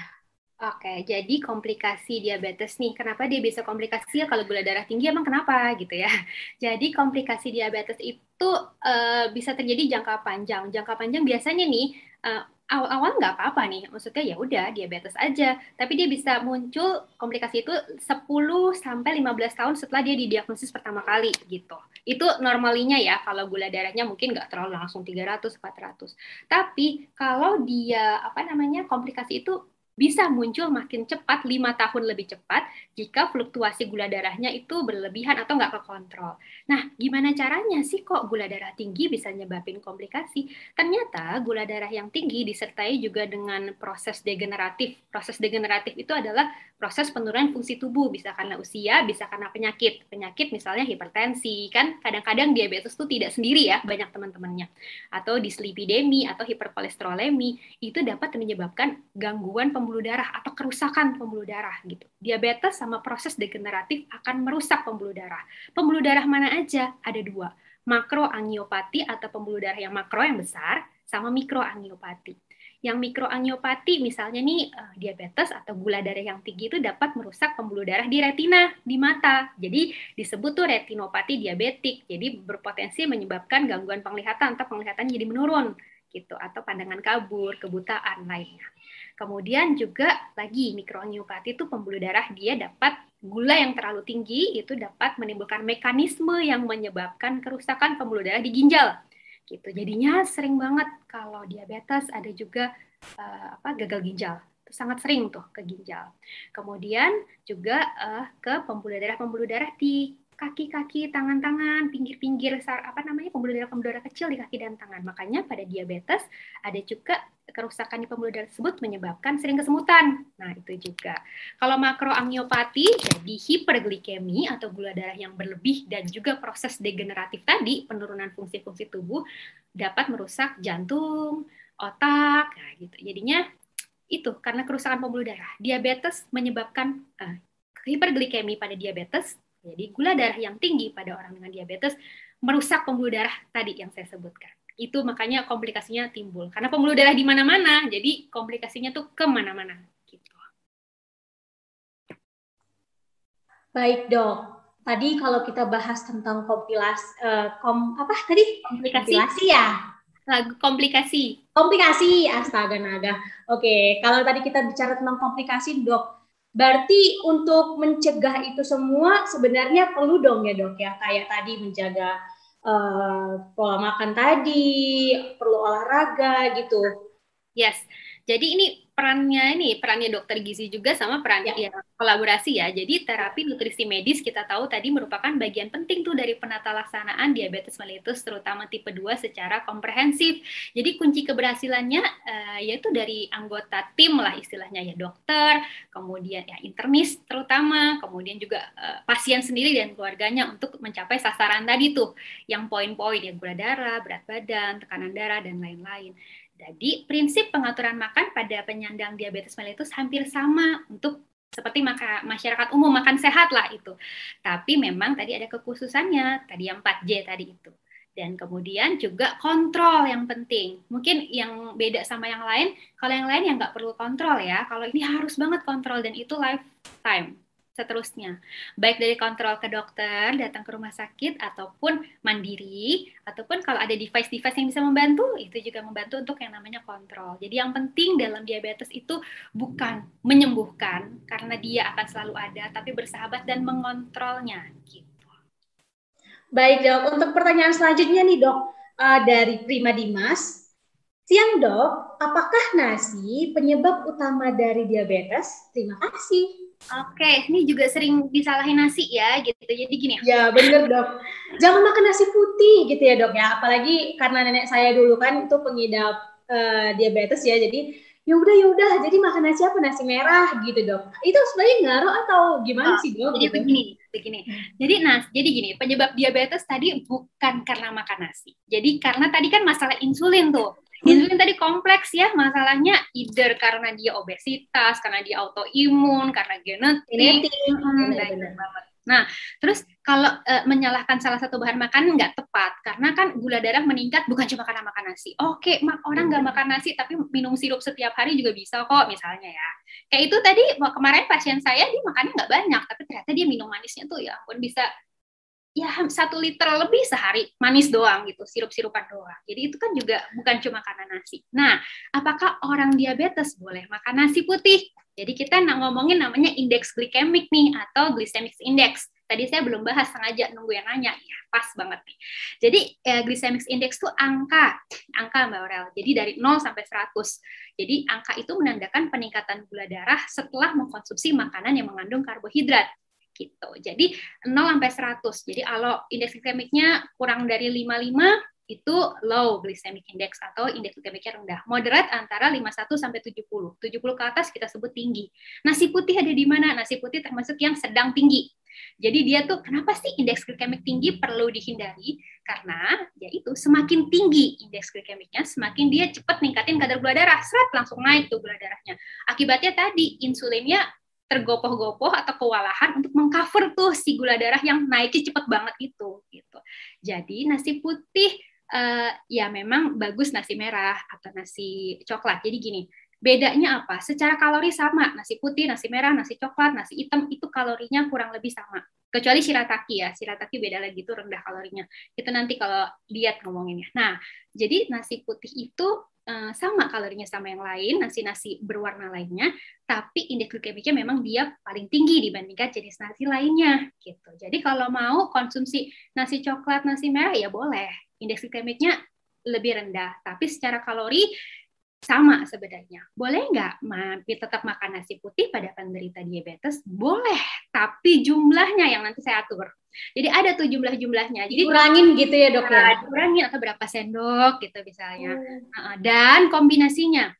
Oke, jadi komplikasi diabetes nih, kenapa dia bisa komplikasi ya kalau gula darah tinggi emang kenapa gitu ya? Jadi komplikasi diabetes itu uh, bisa terjadi jangka panjang. Jangka panjang biasanya nih uh, awal-awal nggak apa-apa nih, maksudnya ya udah diabetes aja, tapi dia bisa muncul komplikasi itu 10 sampai 15 tahun setelah dia didiagnosis pertama kali gitu. Itu normalinya ya kalau gula darahnya mungkin nggak terlalu langsung 300 400. Tapi kalau dia apa namanya komplikasi itu bisa muncul makin cepat, lima tahun lebih cepat, jika fluktuasi gula darahnya itu berlebihan atau nggak kekontrol. Nah, gimana caranya sih kok gula darah tinggi bisa nyebabin komplikasi? Ternyata gula darah yang tinggi disertai juga dengan proses degeneratif. Proses degeneratif itu adalah proses penurunan fungsi tubuh, bisa karena usia, bisa karena penyakit. Penyakit misalnya hipertensi, kan kadang-kadang diabetes itu tidak sendiri ya, banyak teman-temannya. Atau dislipidemi atau hiperkolesterolemi, itu dapat menyebabkan gangguan pembuluh darah atau kerusakan pembuluh darah gitu. Diabetes sama proses degeneratif akan merusak pembuluh darah. Pembuluh darah mana aja? Ada dua, makroangiopati atau pembuluh darah yang makro yang besar, sama mikroangiopati yang mikroangiopati misalnya nih uh, diabetes atau gula darah yang tinggi itu dapat merusak pembuluh darah di retina di mata. Jadi disebut tuh retinopati diabetik. Jadi berpotensi menyebabkan gangguan penglihatan atau penglihatan jadi menurun gitu atau pandangan kabur, kebutaan lainnya. Kemudian juga lagi mikroangiopati itu pembuluh darah dia dapat gula yang terlalu tinggi itu dapat menimbulkan mekanisme yang menyebabkan kerusakan pembuluh darah di ginjal gitu. Jadinya sering banget kalau diabetes ada juga uh, apa gagal ginjal sangat sering tuh ke ginjal. Kemudian juga uh, ke pembuluh darah pembuluh darah di kaki-kaki, tangan-tangan, pinggir-pinggir apa namanya pembuluh darah-pembuluh darah kecil di kaki dan tangan. Makanya pada diabetes ada juga kerusakan di pembuluh darah tersebut menyebabkan sering kesemutan. Nah, itu juga. Kalau makroangiopati jadi hiperglikemi atau gula darah yang berlebih dan juga proses degeneratif tadi, penurunan fungsi-fungsi tubuh dapat merusak jantung, otak, nah gitu. Jadinya itu karena kerusakan pembuluh darah. Diabetes menyebabkan uh, hiperglikemi pada diabetes jadi gula darah yang tinggi pada orang dengan diabetes merusak pembuluh darah tadi yang saya sebutkan. Itu makanya komplikasinya timbul. Karena pembuluh darah di mana-mana, jadi komplikasinya tuh ke mana-mana. Gitu. Baik dok, tadi kalau kita bahas tentang kompilasi, uh, kom, apa tadi? Komplikasi. Kompilasi ya? Lagu komplikasi. Komplikasi, astaga naga. Oke, kalau tadi kita bicara tentang komplikasi, dok, Berarti untuk mencegah itu semua sebenarnya perlu dong ya dok ya kayak tadi menjaga uh, pola makan tadi, perlu olahraga gitu. Yes. Jadi ini perannya ini perannya dokter gizi juga sama peran ya. ya kolaborasi ya. Jadi terapi nutrisi medis kita tahu tadi merupakan bagian penting tuh dari penata laksanaan diabetes mellitus terutama tipe 2 secara komprehensif. Jadi kunci keberhasilannya uh, yaitu dari anggota tim lah istilahnya ya dokter, kemudian ya internis terutama, kemudian juga uh, pasien sendiri dan keluarganya untuk mencapai sasaran tadi tuh yang poin-poin ya gula darah, berat badan, tekanan darah dan lain-lain. Jadi prinsip pengaturan makan pada penyandang diabetes mellitus hampir sama untuk seperti maka masyarakat umum makan sehat lah itu. Tapi memang tadi ada kekhususannya, tadi yang 4J tadi itu. Dan kemudian juga kontrol yang penting. Mungkin yang beda sama yang lain, kalau yang lain yang nggak perlu kontrol ya. Kalau ini harus banget kontrol dan itu lifetime seterusnya. Baik dari kontrol ke dokter, datang ke rumah sakit, ataupun mandiri, ataupun kalau ada device-device yang bisa membantu, itu juga membantu untuk yang namanya kontrol. Jadi yang penting dalam diabetes itu bukan menyembuhkan, karena dia akan selalu ada, tapi bersahabat dan mengontrolnya. Gitu. Baik dok, untuk pertanyaan selanjutnya nih dok, uh, dari Prima Dimas, Siang dok, apakah nasi penyebab utama dari diabetes? Terima kasih. Oke, ini juga sering disalahin nasi ya, gitu. Jadi gini. Ya, bener dok. Jangan makan nasi putih gitu ya dok ya. Apalagi karena nenek saya dulu kan itu pengidap uh, diabetes ya. Jadi ya udah ya udah. Jadi makan nasi apa nasi merah gitu dok. Itu sebenarnya ngaruh atau gimana oh, sih dok? Jadi gitu? begini, begini. Jadi nas, jadi gini. Penyebab diabetes tadi bukan karena makan nasi. Jadi karena tadi kan masalah insulin tuh Insulin tadi kompleks ya masalahnya either karena dia obesitas, karena dia autoimun, karena genetik. Hmm, Nah, terus kalau e, menyalahkan salah satu bahan makanan nggak tepat karena kan gula darah meningkat bukan cuma karena makan nasi. Oke, mak orang nggak makan nasi tapi minum sirup setiap hari juga bisa kok misalnya ya. Kayak itu tadi kemarin pasien saya dia makannya nggak banyak tapi ternyata dia minum manisnya tuh ya pun bisa ya satu liter lebih sehari manis doang gitu sirup-sirupan doang. Jadi itu kan juga bukan cuma karena nasi. Nah apakah orang diabetes? Boleh makan nasi putih. Jadi kita ngomongin namanya indeks glikemik nih atau glycemic index. Tadi saya belum bahas sengaja nunggu yang nanya. Ya pas banget nih. Jadi eh, glycemic index itu angka. Angka mbak Aurel. Jadi dari 0 sampai 100 jadi angka itu menandakan peningkatan gula darah setelah mengkonsumsi makanan yang mengandung karbohidrat gitu. Jadi 0 sampai 100. Jadi kalau indeks glikemiknya kurang dari 55 itu low glycemic index atau indeks glikemiknya rendah. Moderat antara 51 sampai 70. 70 ke atas kita sebut tinggi. Nasi putih ada di mana? Nasi putih termasuk yang sedang tinggi. Jadi dia tuh kenapa sih indeks glikemik tinggi perlu dihindari? Karena ya itu semakin tinggi indeks glikemiknya, semakin dia cepat ningkatin kadar gula darah, seret langsung naik tuh gula darahnya. Akibatnya tadi insulinnya tergopoh-gopoh atau kewalahan untuk mengcover tuh si gula darah yang naiknya cepet banget itu gitu. Jadi nasi putih uh, ya memang bagus nasi merah atau nasi coklat. Jadi gini, bedanya apa? Secara kalori sama, nasi putih, nasi merah, nasi coklat, nasi hitam itu kalorinya kurang lebih sama. Kecuali shirataki ya, shirataki beda lagi itu rendah kalorinya. Itu nanti kalau diet ngomonginnya. Nah, jadi nasi putih itu Eh, sama kalorinya sama yang lain, nasi-nasi berwarna lainnya, tapi indeks glikemiknya memang dia paling tinggi dibandingkan jenis nasi lainnya gitu. Jadi kalau mau konsumsi nasi coklat, nasi merah ya boleh. Indeks glikemiknya lebih rendah, tapi secara kalori sama sebenarnya. Boleh nggak mampir tetap makan nasi putih pada penderita diabetes? Boleh, tapi jumlahnya yang nanti saya atur. Jadi ada tuh jumlah-jumlahnya. Jadi kurangin gitu ya dok ya? Kurangin atau berapa sendok gitu misalnya. Hmm. Dan kombinasinya.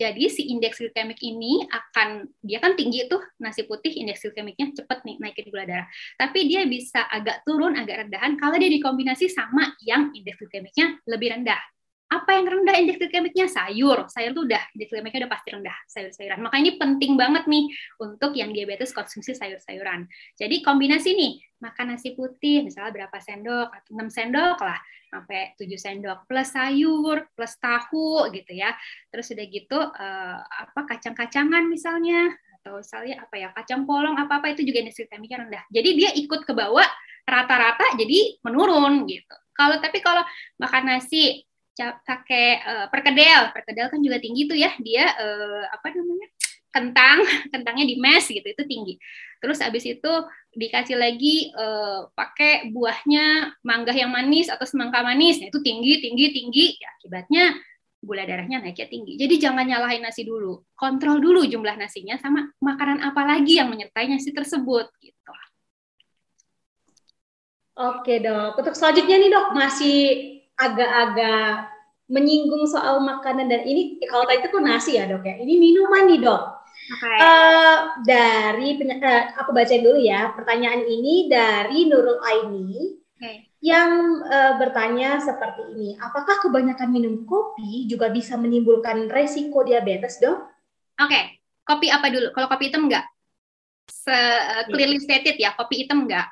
Jadi si indeks glikemik ini akan dia kan tinggi tuh nasi putih indeks glikemiknya cepet nih naikin gula darah. Tapi dia bisa agak turun agak rendahan kalau dia dikombinasi sama yang indeks glikemiknya lebih rendah apa yang rendah indeks glikemiknya? Sayur. Sayur tuh udah indeks glikemiknya udah pasti rendah sayur-sayuran. Makanya ini penting banget nih untuk yang diabetes konsumsi sayur-sayuran. Jadi kombinasi nih makan nasi putih misalnya berapa sendok atau 6 sendok lah sampai 7 sendok plus sayur plus tahu gitu ya. Terus udah gitu uh, apa kacang-kacangan misalnya atau misalnya apa ya kacang polong apa apa itu juga indeks glikemiknya rendah. Jadi dia ikut ke bawah rata-rata jadi menurun gitu. Kalau tapi kalau makan nasi pakai uh, perkedel. Perkedel kan juga tinggi tuh ya. Dia uh, apa namanya? Kentang. Kentangnya di mash gitu. Itu tinggi. Terus abis itu dikasih lagi uh, pakai buahnya mangga yang manis atau semangka manis. Nah, itu tinggi tinggi tinggi. Ya, akibatnya gula darahnya naiknya tinggi. Jadi jangan nyalahin nasi dulu. Kontrol dulu jumlah nasinya sama makanan apa lagi yang menyertai nasi tersebut gitu. Oke dok, untuk selanjutnya nih dok. Masih agak-agak menyinggung soal makanan dan ini kalau tadi itu nasi ya dok ya ini minuman nih dok okay. uh, eh, dari uh, aku bacain dulu ya pertanyaan ini dari Nurul Aini okay. yang uh, bertanya seperti ini apakah kebanyakan minum kopi juga bisa menimbulkan resiko diabetes dok? Oke okay. kopi apa dulu kalau kopi hitam enggak? Se clearly stated ya kopi hitam enggak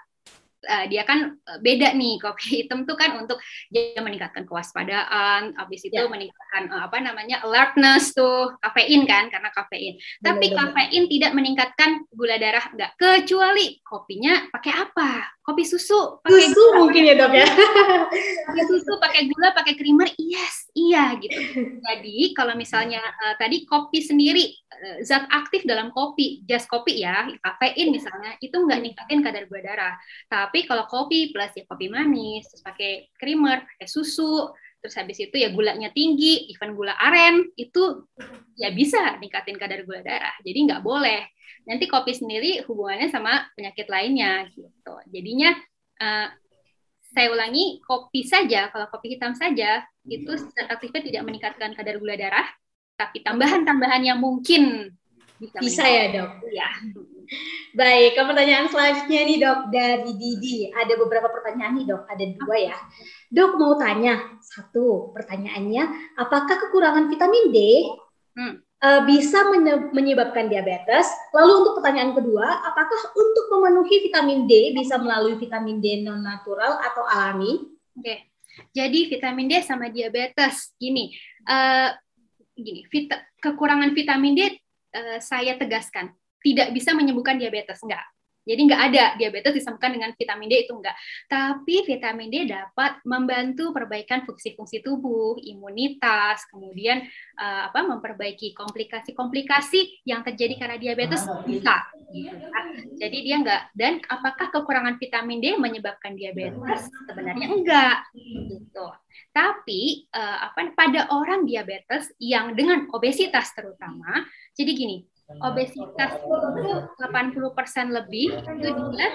uh, dia kan eh, beda nih kopi hitam tuh kan untuk dia meningkatkan kewaspadaan, habis itu ya. meningkatkan uh, apa namanya alertness tuh kafein kan karena kafein. Benar, Tapi benar. kafein tidak meningkatkan gula darah enggak kecuali kopinya pakai apa? Kopi susu. Pakai susu gula. mungkin ya dok ya. pakai susu, pakai gula, pakai creamer, yes, iya gitu. Jadi kalau misalnya uh, tadi kopi sendiri uh, zat aktif dalam kopi, just kopi ya, kafein misalnya itu enggak ningkatin kadar gula darah. Tapi tapi kalau kopi plus ya kopi manis, terus pakai creamer, pakai susu, terus habis itu ya gulanya tinggi, even gula aren itu ya bisa ningkatin kadar gula darah. Jadi nggak boleh. Nanti kopi sendiri hubungannya sama penyakit lainnya gitu. Jadinya uh, saya ulangi kopi saja, kalau kopi hitam saja itu zat aktifnya tidak meningkatkan kadar gula darah, tapi tambahan-tambahan yang mungkin bisa, bisa ya dok. Ya. Baik, ke pertanyaan selanjutnya nih dok dari Didi. Ada beberapa pertanyaan nih dok, ada dua ya. Dok mau tanya satu pertanyaannya, apakah kekurangan vitamin D hmm. uh, bisa menyebabkan diabetes? Lalu untuk pertanyaan kedua, apakah untuk memenuhi vitamin D bisa melalui vitamin D non natural atau alami? Oke, jadi vitamin D sama diabetes gini, uh, gini, vita kekurangan vitamin D uh, saya tegaskan tidak bisa menyembuhkan diabetes, enggak. Jadi nggak ada diabetes disebabkan dengan vitamin D itu enggak. Tapi vitamin D dapat membantu perbaikan fungsi-fungsi tubuh, imunitas, kemudian uh, apa memperbaiki komplikasi-komplikasi yang terjadi karena diabetes bisa. Jadi dia enggak. Dan apakah kekurangan vitamin D menyebabkan diabetes? Sebenarnya enggak. Gitu. Tapi uh, apa pada orang diabetes yang dengan obesitas terutama, jadi gini, obesitas itu 80% lebih itu dia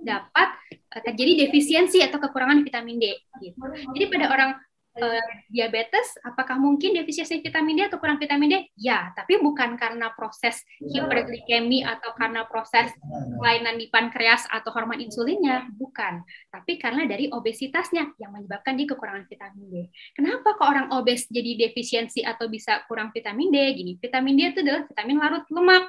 dapat eh, terjadi defisiensi atau kekurangan vitamin D. Gitu. Jadi pada orang uh, diabetes, apakah mungkin defisiensi vitamin D atau kurang vitamin D? Ya, tapi bukan karena proses hiperglikemi atau karena proses kelainan di pankreas atau hormon insulinnya, bukan. Tapi karena dari obesitasnya yang menyebabkan dia kekurangan vitamin D. Kenapa kok orang obes jadi defisiensi atau bisa kurang vitamin D? Gini, vitamin D itu adalah vitamin larut lemak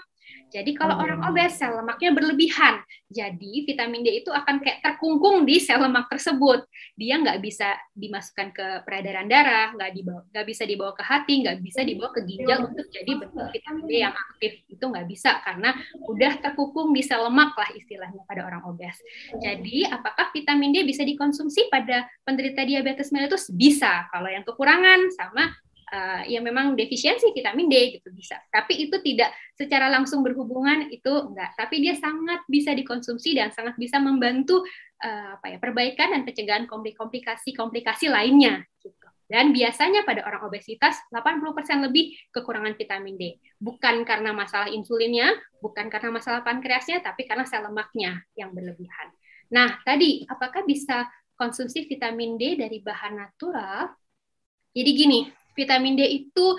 jadi kalau hmm. orang obes sel lemaknya berlebihan, jadi vitamin D itu akan kayak terkungkung di sel lemak tersebut. Dia nggak bisa dimasukkan ke peredaran darah, nggak dibawa, nggak bisa dibawa ke hati, nggak bisa dibawa ke ginjal untuk jadi bentuk vitamin D yang aktif. Itu nggak bisa karena udah terkungkung di sel lemak lah istilahnya pada orang obes. Jadi apakah vitamin D bisa dikonsumsi pada penderita diabetes mellitus? Bisa. Kalau yang kekurangan sama uh, ya memang defisiensi vitamin D gitu bisa. Tapi itu tidak secara langsung berhubungan itu enggak. Tapi dia sangat bisa dikonsumsi dan sangat bisa membantu uh, apa ya perbaikan dan pencegahan komplikasi-komplikasi lainnya gitu. Dan biasanya pada orang obesitas 80% lebih kekurangan vitamin D. Bukan karena masalah insulinnya, bukan karena masalah pankreasnya, tapi karena sel lemaknya yang berlebihan. Nah, tadi apakah bisa konsumsi vitamin D dari bahan natural? Jadi gini, vitamin D itu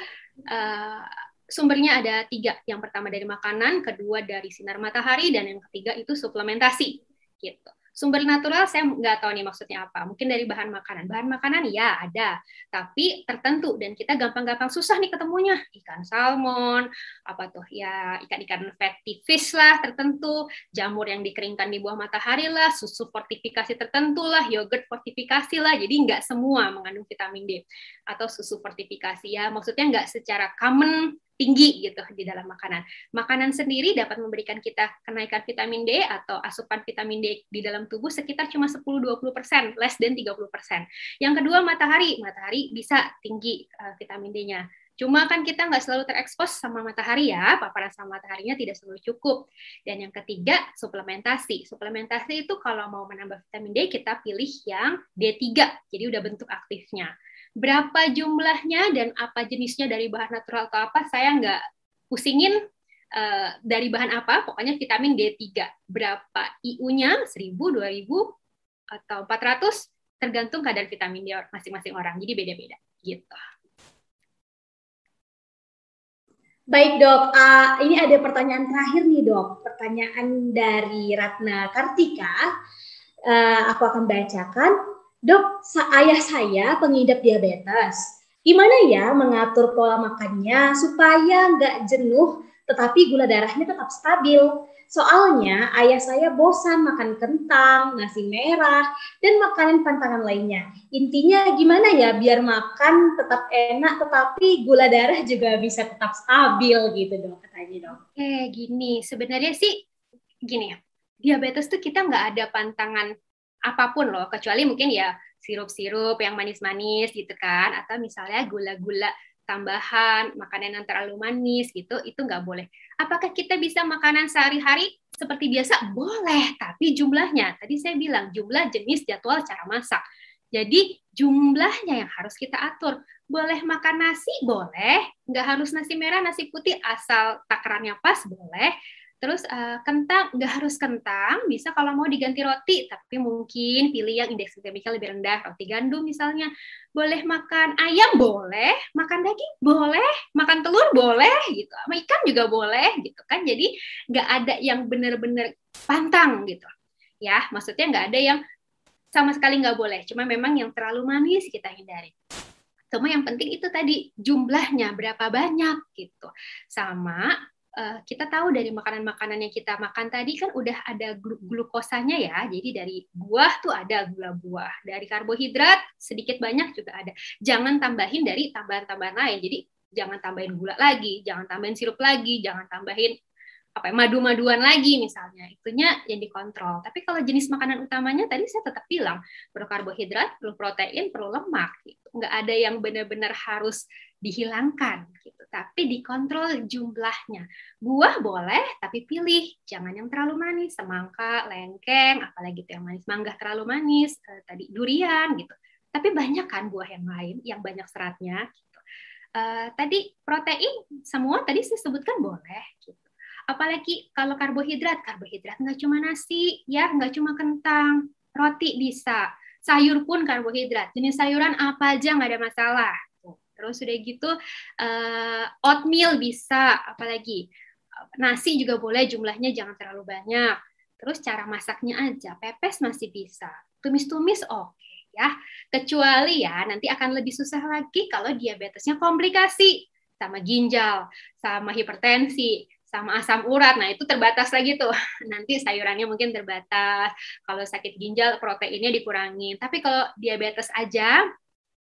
uh, sumbernya ada tiga. Yang pertama dari makanan, kedua dari sinar matahari, dan yang ketiga itu suplementasi. Gitu. Sumber natural saya nggak tahu nih maksudnya apa. Mungkin dari bahan makanan. Bahan makanan ya ada, tapi tertentu dan kita gampang-gampang susah nih ketemunya. Ikan salmon, apa tuh ya ikan-ikan fatty fish lah tertentu, jamur yang dikeringkan di bawah matahari lah, susu fortifikasi tertentu lah, yogurt fortifikasi lah. Jadi nggak semua mengandung vitamin D atau susu fortifikasi ya. Maksudnya nggak secara common tinggi gitu di dalam makanan. Makanan sendiri dapat memberikan kita kenaikan vitamin D atau asupan vitamin D di dalam tubuh sekitar cuma 10-20%, less than 30%. Yang kedua matahari, matahari bisa tinggi uh, vitamin D-nya. Cuma kan kita nggak selalu terekspos sama matahari ya, paparan sama mataharinya tidak selalu cukup. Dan yang ketiga, suplementasi. Suplementasi itu kalau mau menambah vitamin D, kita pilih yang D3, jadi udah bentuk aktifnya. Berapa jumlahnya dan apa jenisnya dari bahan natural atau apa, saya nggak pusingin uh, dari bahan apa, pokoknya vitamin D3. Berapa IU-nya, 1000, 2000, atau 400, tergantung kadar vitamin D masing-masing orang. Jadi beda-beda gitu. Baik dok, uh, ini ada pertanyaan terakhir nih dok. Pertanyaan dari Ratna Kartika. Uh, aku akan bacakan. Dok, ayah saya pengidap diabetes. Gimana ya mengatur pola makannya supaya nggak jenuh tetapi gula darahnya tetap stabil? Soalnya ayah saya bosan makan kentang, nasi merah, dan makanan pantangan lainnya. Intinya gimana ya biar makan tetap enak tetapi gula darah juga bisa tetap stabil gitu dok katanya dok. Eh gini, sebenarnya sih gini ya, diabetes tuh kita nggak ada pantangan apa pun loh, kecuali mungkin ya sirup-sirup yang manis-manis gitu kan, atau misalnya gula-gula tambahan, makanan yang terlalu manis gitu, itu nggak boleh. Apakah kita bisa makanan sehari-hari seperti biasa? Boleh, tapi jumlahnya, tadi saya bilang jumlah jenis jadwal cara masak. Jadi jumlahnya yang harus kita atur. Boleh makan nasi? Boleh. Nggak harus nasi merah, nasi putih, asal takarannya pas, boleh. Terus uh, kentang nggak harus kentang, bisa kalau mau diganti roti, tapi mungkin pilih yang indeks glikemiknya lebih rendah, roti gandum misalnya. Boleh makan ayam boleh, makan daging boleh, makan telur boleh gitu, sama ikan juga boleh gitu kan. Jadi nggak ada yang benar-benar pantang gitu. Ya, maksudnya nggak ada yang sama sekali nggak boleh. Cuma memang yang terlalu manis kita hindari. Cuma yang penting itu tadi jumlahnya berapa banyak gitu. Sama uh, kita tahu dari makanan-makanan yang kita makan tadi kan udah ada glukosanya ya. Jadi dari buah tuh ada gula buah. Dari karbohidrat sedikit banyak juga ada. Jangan tambahin dari tambahan-tambahan lain. Jadi jangan tambahin gula lagi, jangan tambahin sirup lagi, jangan tambahin apa ya, madu-maduan lagi misalnya itunya yang dikontrol tapi kalau jenis makanan utamanya tadi saya tetap bilang perlu karbohidrat perlu protein perlu lemak gitu nggak ada yang benar-benar harus dihilangkan gitu tapi dikontrol jumlahnya buah boleh tapi pilih jangan yang terlalu manis semangka lengkeng apalagi itu yang manis mangga terlalu manis eh, tadi durian gitu tapi banyak kan buah yang lain yang banyak seratnya gitu. Uh, tadi protein semua tadi saya sebutkan boleh gitu Apalagi kalau karbohidrat, karbohidrat nggak cuma nasi, ya nggak cuma kentang, roti bisa, sayur pun karbohidrat. Jenis sayuran apa aja nggak ada masalah. Terus udah gitu uh, oatmeal bisa, apalagi nasi juga boleh jumlahnya jangan terlalu banyak. Terus cara masaknya aja, pepes masih bisa, tumis-tumis oke okay, ya. Kecuali ya nanti akan lebih susah lagi kalau diabetesnya komplikasi sama ginjal, sama hipertensi, sama asam urat. Nah, itu terbatas lagi tuh. Nanti sayurannya mungkin terbatas. Kalau sakit ginjal, proteinnya dikurangi. Tapi kalau diabetes aja,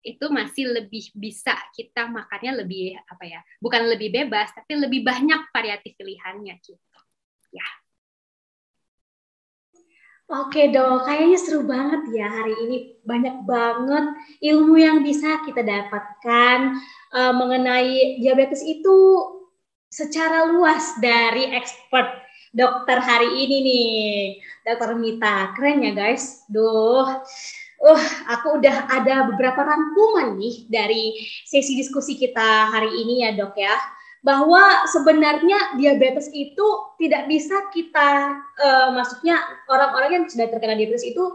itu masih lebih bisa kita makannya lebih apa ya bukan lebih bebas tapi lebih banyak variatif pilihannya gitu. Ya. Oke dok, kayaknya seru banget ya hari ini. Banyak banget ilmu yang bisa kita dapatkan uh, mengenai diabetes itu secara luas dari expert dokter hari ini nih, dokter Mita. Keren ya guys. Duh, uh, aku udah ada beberapa rangkuman nih dari sesi diskusi kita hari ini ya dok ya. Bahwa sebenarnya diabetes itu tidak bisa kita uh, maksudnya orang-orang yang sudah terkena diabetes itu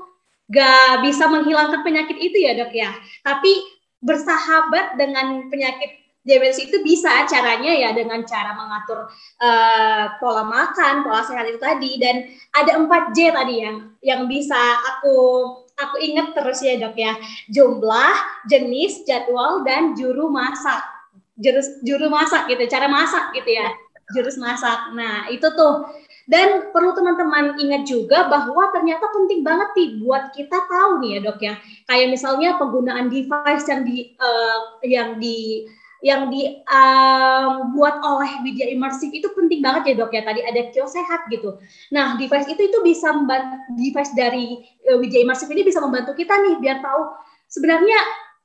gak bisa menghilangkan penyakit itu ya dok ya. Tapi bersahabat dengan penyakit diabetes itu bisa caranya ya dengan cara mengatur uh, pola makan pola sehat itu tadi. Dan ada 4 J tadi yang yang bisa aku aku ingat terus ya dok ya. Jumlah jenis jadwal dan juru masak. Jurus juru masak gitu, cara masak gitu ya, jurus masak. Nah itu tuh. Dan perlu teman-teman ingat juga bahwa ternyata penting banget nih buat kita tahu nih ya dok ya, kayak misalnya penggunaan device yang di uh, yang di yang dibuat um, oleh media imersif itu penting banget ya dok ya. Tadi ada kios sehat gitu. Nah device itu itu bisa membantu device dari uh, media imersif ini bisa membantu kita nih biar tahu sebenarnya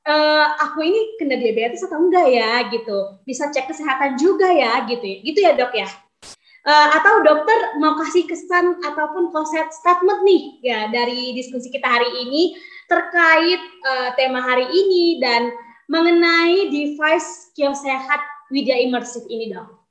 uh, aku ini kena diabetes atau enggak ya gitu. Bisa cek kesehatan juga ya gitu ya. Gitu ya dok ya. Uh, atau dokter mau kasih kesan ataupun konsep statement nih ya dari diskusi kita hari ini terkait uh, tema hari ini dan mengenai device kios sehat Widya Imersif ini dok.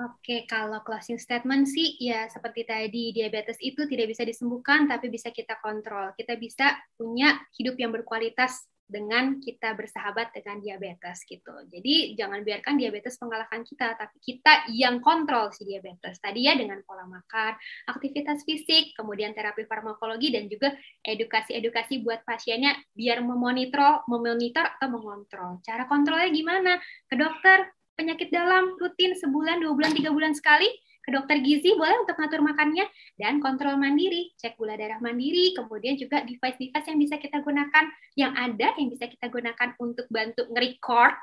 Oke, kalau closing statement sih ya seperti tadi diabetes itu tidak bisa disembuhkan tapi bisa kita kontrol. Kita bisa punya hidup yang berkualitas dengan kita bersahabat dengan diabetes gitu. Jadi jangan biarkan diabetes mengalahkan kita, tapi kita yang kontrol si diabetes. Tadi ya dengan pola makan, aktivitas fisik, kemudian terapi farmakologi dan juga edukasi-edukasi buat pasiennya biar memonitor, memonitor atau mengontrol. Cara kontrolnya gimana? Ke dokter, penyakit dalam rutin sebulan, dua bulan, tiga bulan sekali ke dokter gizi boleh untuk ngatur makannya dan kontrol mandiri, cek gula darah mandiri, kemudian juga device-device yang bisa kita gunakan yang ada yang bisa kita gunakan untuk bantu nge-record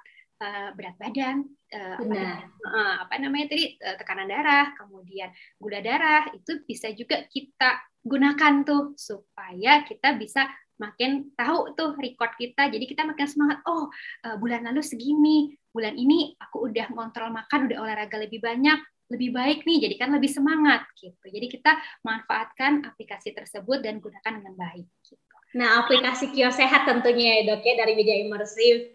uh, berat badan, uh, apa, uh, apa namanya tadi uh, tekanan darah, kemudian gula darah itu bisa juga kita gunakan tuh supaya kita bisa makin tahu tuh record kita jadi kita makin semangat oh uh, bulan lalu segini bulan ini aku udah ngontrol makan udah olahraga lebih banyak lebih baik nih, jadi kan lebih semangat gitu. Jadi kita manfaatkan aplikasi tersebut dan gunakan dengan baik. Gitu. Nah, aplikasi kios sehat tentunya ya dok ya dari media imersif.